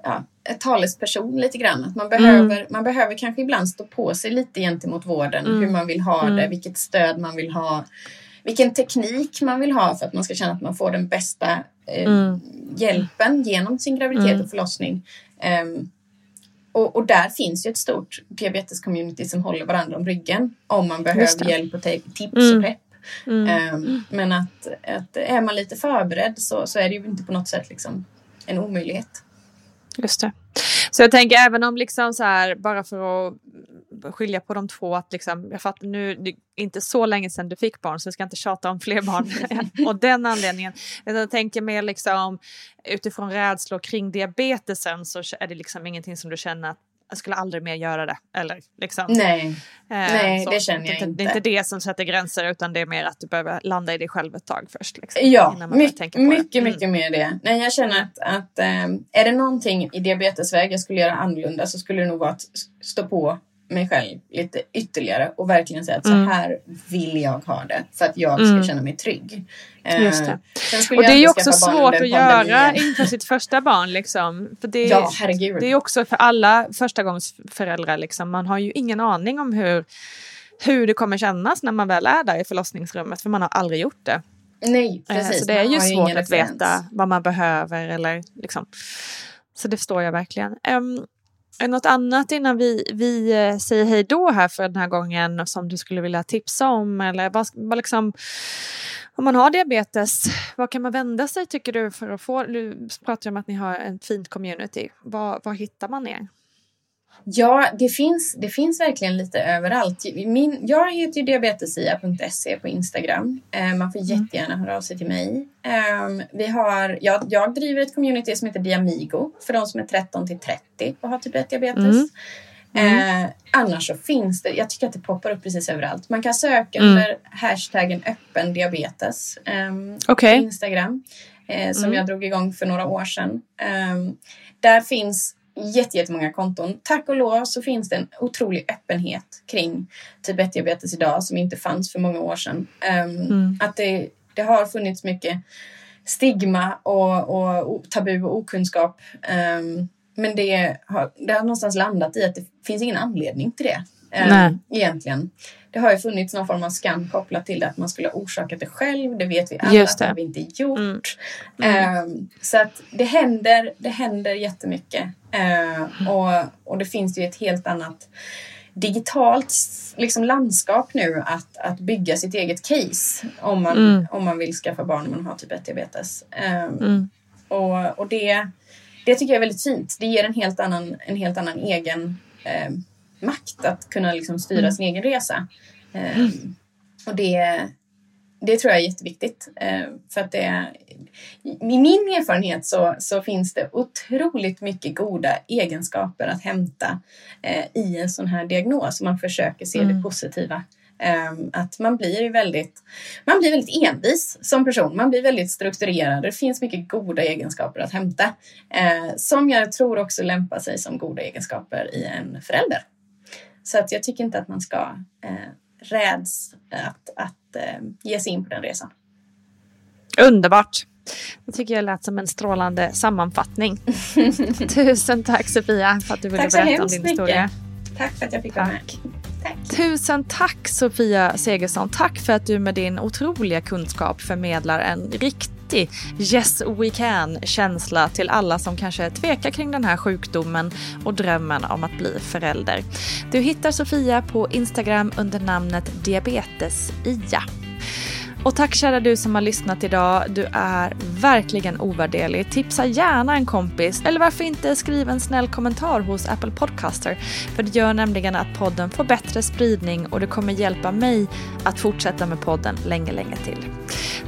ja, talesperson lite grann. Att man, behöver, mm. man behöver kanske ibland stå på sig lite gentemot vården. Mm. Hur man vill ha det, mm. vilket stöd man vill ha vilken teknik man vill ha för att man ska känna att man får den bästa eh, mm. hjälpen genom sin graviditet mm. och förlossning. Um, och, och, där finns ju ett stort diabetes-community som håller varandra om ryggen om man behöver hjälp och tips mm. och pepp. Um, men att, att är man lite förberedd så, så är det ju inte på något sätt liksom en omöjlighet. Just det. Så jag tänker även om liksom så här, bara för att skilja på de två, att liksom, jag fattar nu, det är inte så länge sedan du fick barn så jag ska inte tjata om fler barn och den anledningen. Jag tänker mer liksom utifrån rädslor kring diabetesen så är det liksom ingenting som du känner att jag skulle aldrig mer göra det. Eller, liksom. Nej, eh, Nej det känner jag inte. Det är inte det som sätter gränser utan det är mer att du behöver landa i dig själv ett tag först. Liksom, ja, mycket, mycket, mm. mycket mer det. Nej, jag känner att, att ähm, är det någonting i diabetesväg jag skulle göra annorlunda så skulle det nog vara att stå på mig själv lite ytterligare och verkligen säga att mm. så här vill jag ha det för att jag ska mm. känna mig trygg. Just det. Eh, och det är ju också svårt att göra inför sitt första barn. Liksom. För det, ja, herregud. det är också för alla förstagångsföräldrar. Liksom. Man har ju ingen aning om hur, hur det kommer kännas när man väl är där i förlossningsrummet för man har aldrig gjort det. Nej, eh, precis. Så det är ju svårt att veta vad man behöver. Eller, liksom. Så det förstår jag verkligen. Um, något annat innan vi, vi eh, säger hej då här för den här gången som du skulle vilja tipsa om? Eller vad, vad liksom, om man har diabetes, vad kan man vända sig tycker du för att få, du pratar om att ni har ett fint community, var, var hittar man er? Ja, det finns, det finns verkligen lite överallt. Min, jag heter ju diabetesia.se på Instagram. Eh, man får mm. jättegärna höra av sig till mig. Eh, vi har, jag, jag driver ett community som heter Diamigo för de som är 13 till 30 och har typ 1 diabetes. Mm. Mm. Eh, annars så finns det, jag tycker att det poppar upp precis överallt. Man kan söka mm. efter hashtaggen öppen diabetes eh, okay. på Instagram. Eh, som mm. jag drog igång för några år sedan. Eh, där finns jättemånga konton. Tack och lov så finns det en otrolig öppenhet kring typ 1-diabetes idag som inte fanns för många år sedan. Um, mm. Att det, det har funnits mycket stigma och, och, tabu och okunskap. Um, men det har, det har någonstans landat i att det finns ingen anledning till det. Um, egentligen. Det har ju funnits någon form av skam kopplat till det att man skulle ha orsakat det själv. Det vet vi alla Just det. att det har vi inte gjort. Mm. Mm. Um, så att det händer, det händer jättemycket. Uh, och, och det finns ju ett helt annat digitalt liksom, landskap nu att, att bygga sitt eget case om man, mm. om man vill skaffa barn om man har typ 1-diabetes. Um, mm. och, och det, det tycker jag är väldigt fint. Det ger en helt annan, en helt annan egen eh, makt att kunna liksom styra mm. sin egen resa. Eh, och det, det tror jag är jätteviktigt. Eh, för att det, I min erfarenhet så, så finns det otroligt mycket goda egenskaper att hämta eh, i en sån här diagnos. Man försöker se mm. det positiva. Um, att man blir väldigt, man blir väldigt envis som person. Man blir väldigt strukturerad. Det finns mycket goda egenskaper att hämta. Som jag tror också lämpar sig som goda egenskaper i en förälder. Så att jag tycker inte att man ska räds att, att uh, ge sig in på den resan. Underbart! Det tycker jag lät som en strålande sammanfattning. Tusen tack Sofia för att du ville berätta om din mycket. historia. Tack för att jag fick vara med. Tack. Tusen tack Sofia Segersson. Tack för att du med din otroliga kunskap förmedlar en riktig yes we can känsla till alla som kanske tvekar kring den här sjukdomen och drömmen om att bli förälder. Du hittar Sofia på Instagram under namnet diabetes-ia. Och tack kära du som har lyssnat idag. Du är verkligen ovärderlig. Tipsa gärna en kompis eller varför inte skriv en snäll kommentar hos Apple Podcaster. För det gör nämligen att podden får bättre spridning och det kommer hjälpa mig att fortsätta med podden länge, länge till.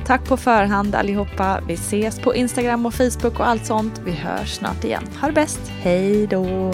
Tack på förhand allihopa. Vi ses på Instagram och Facebook och allt sånt. Vi hörs snart igen. Ha det bäst. Hej då!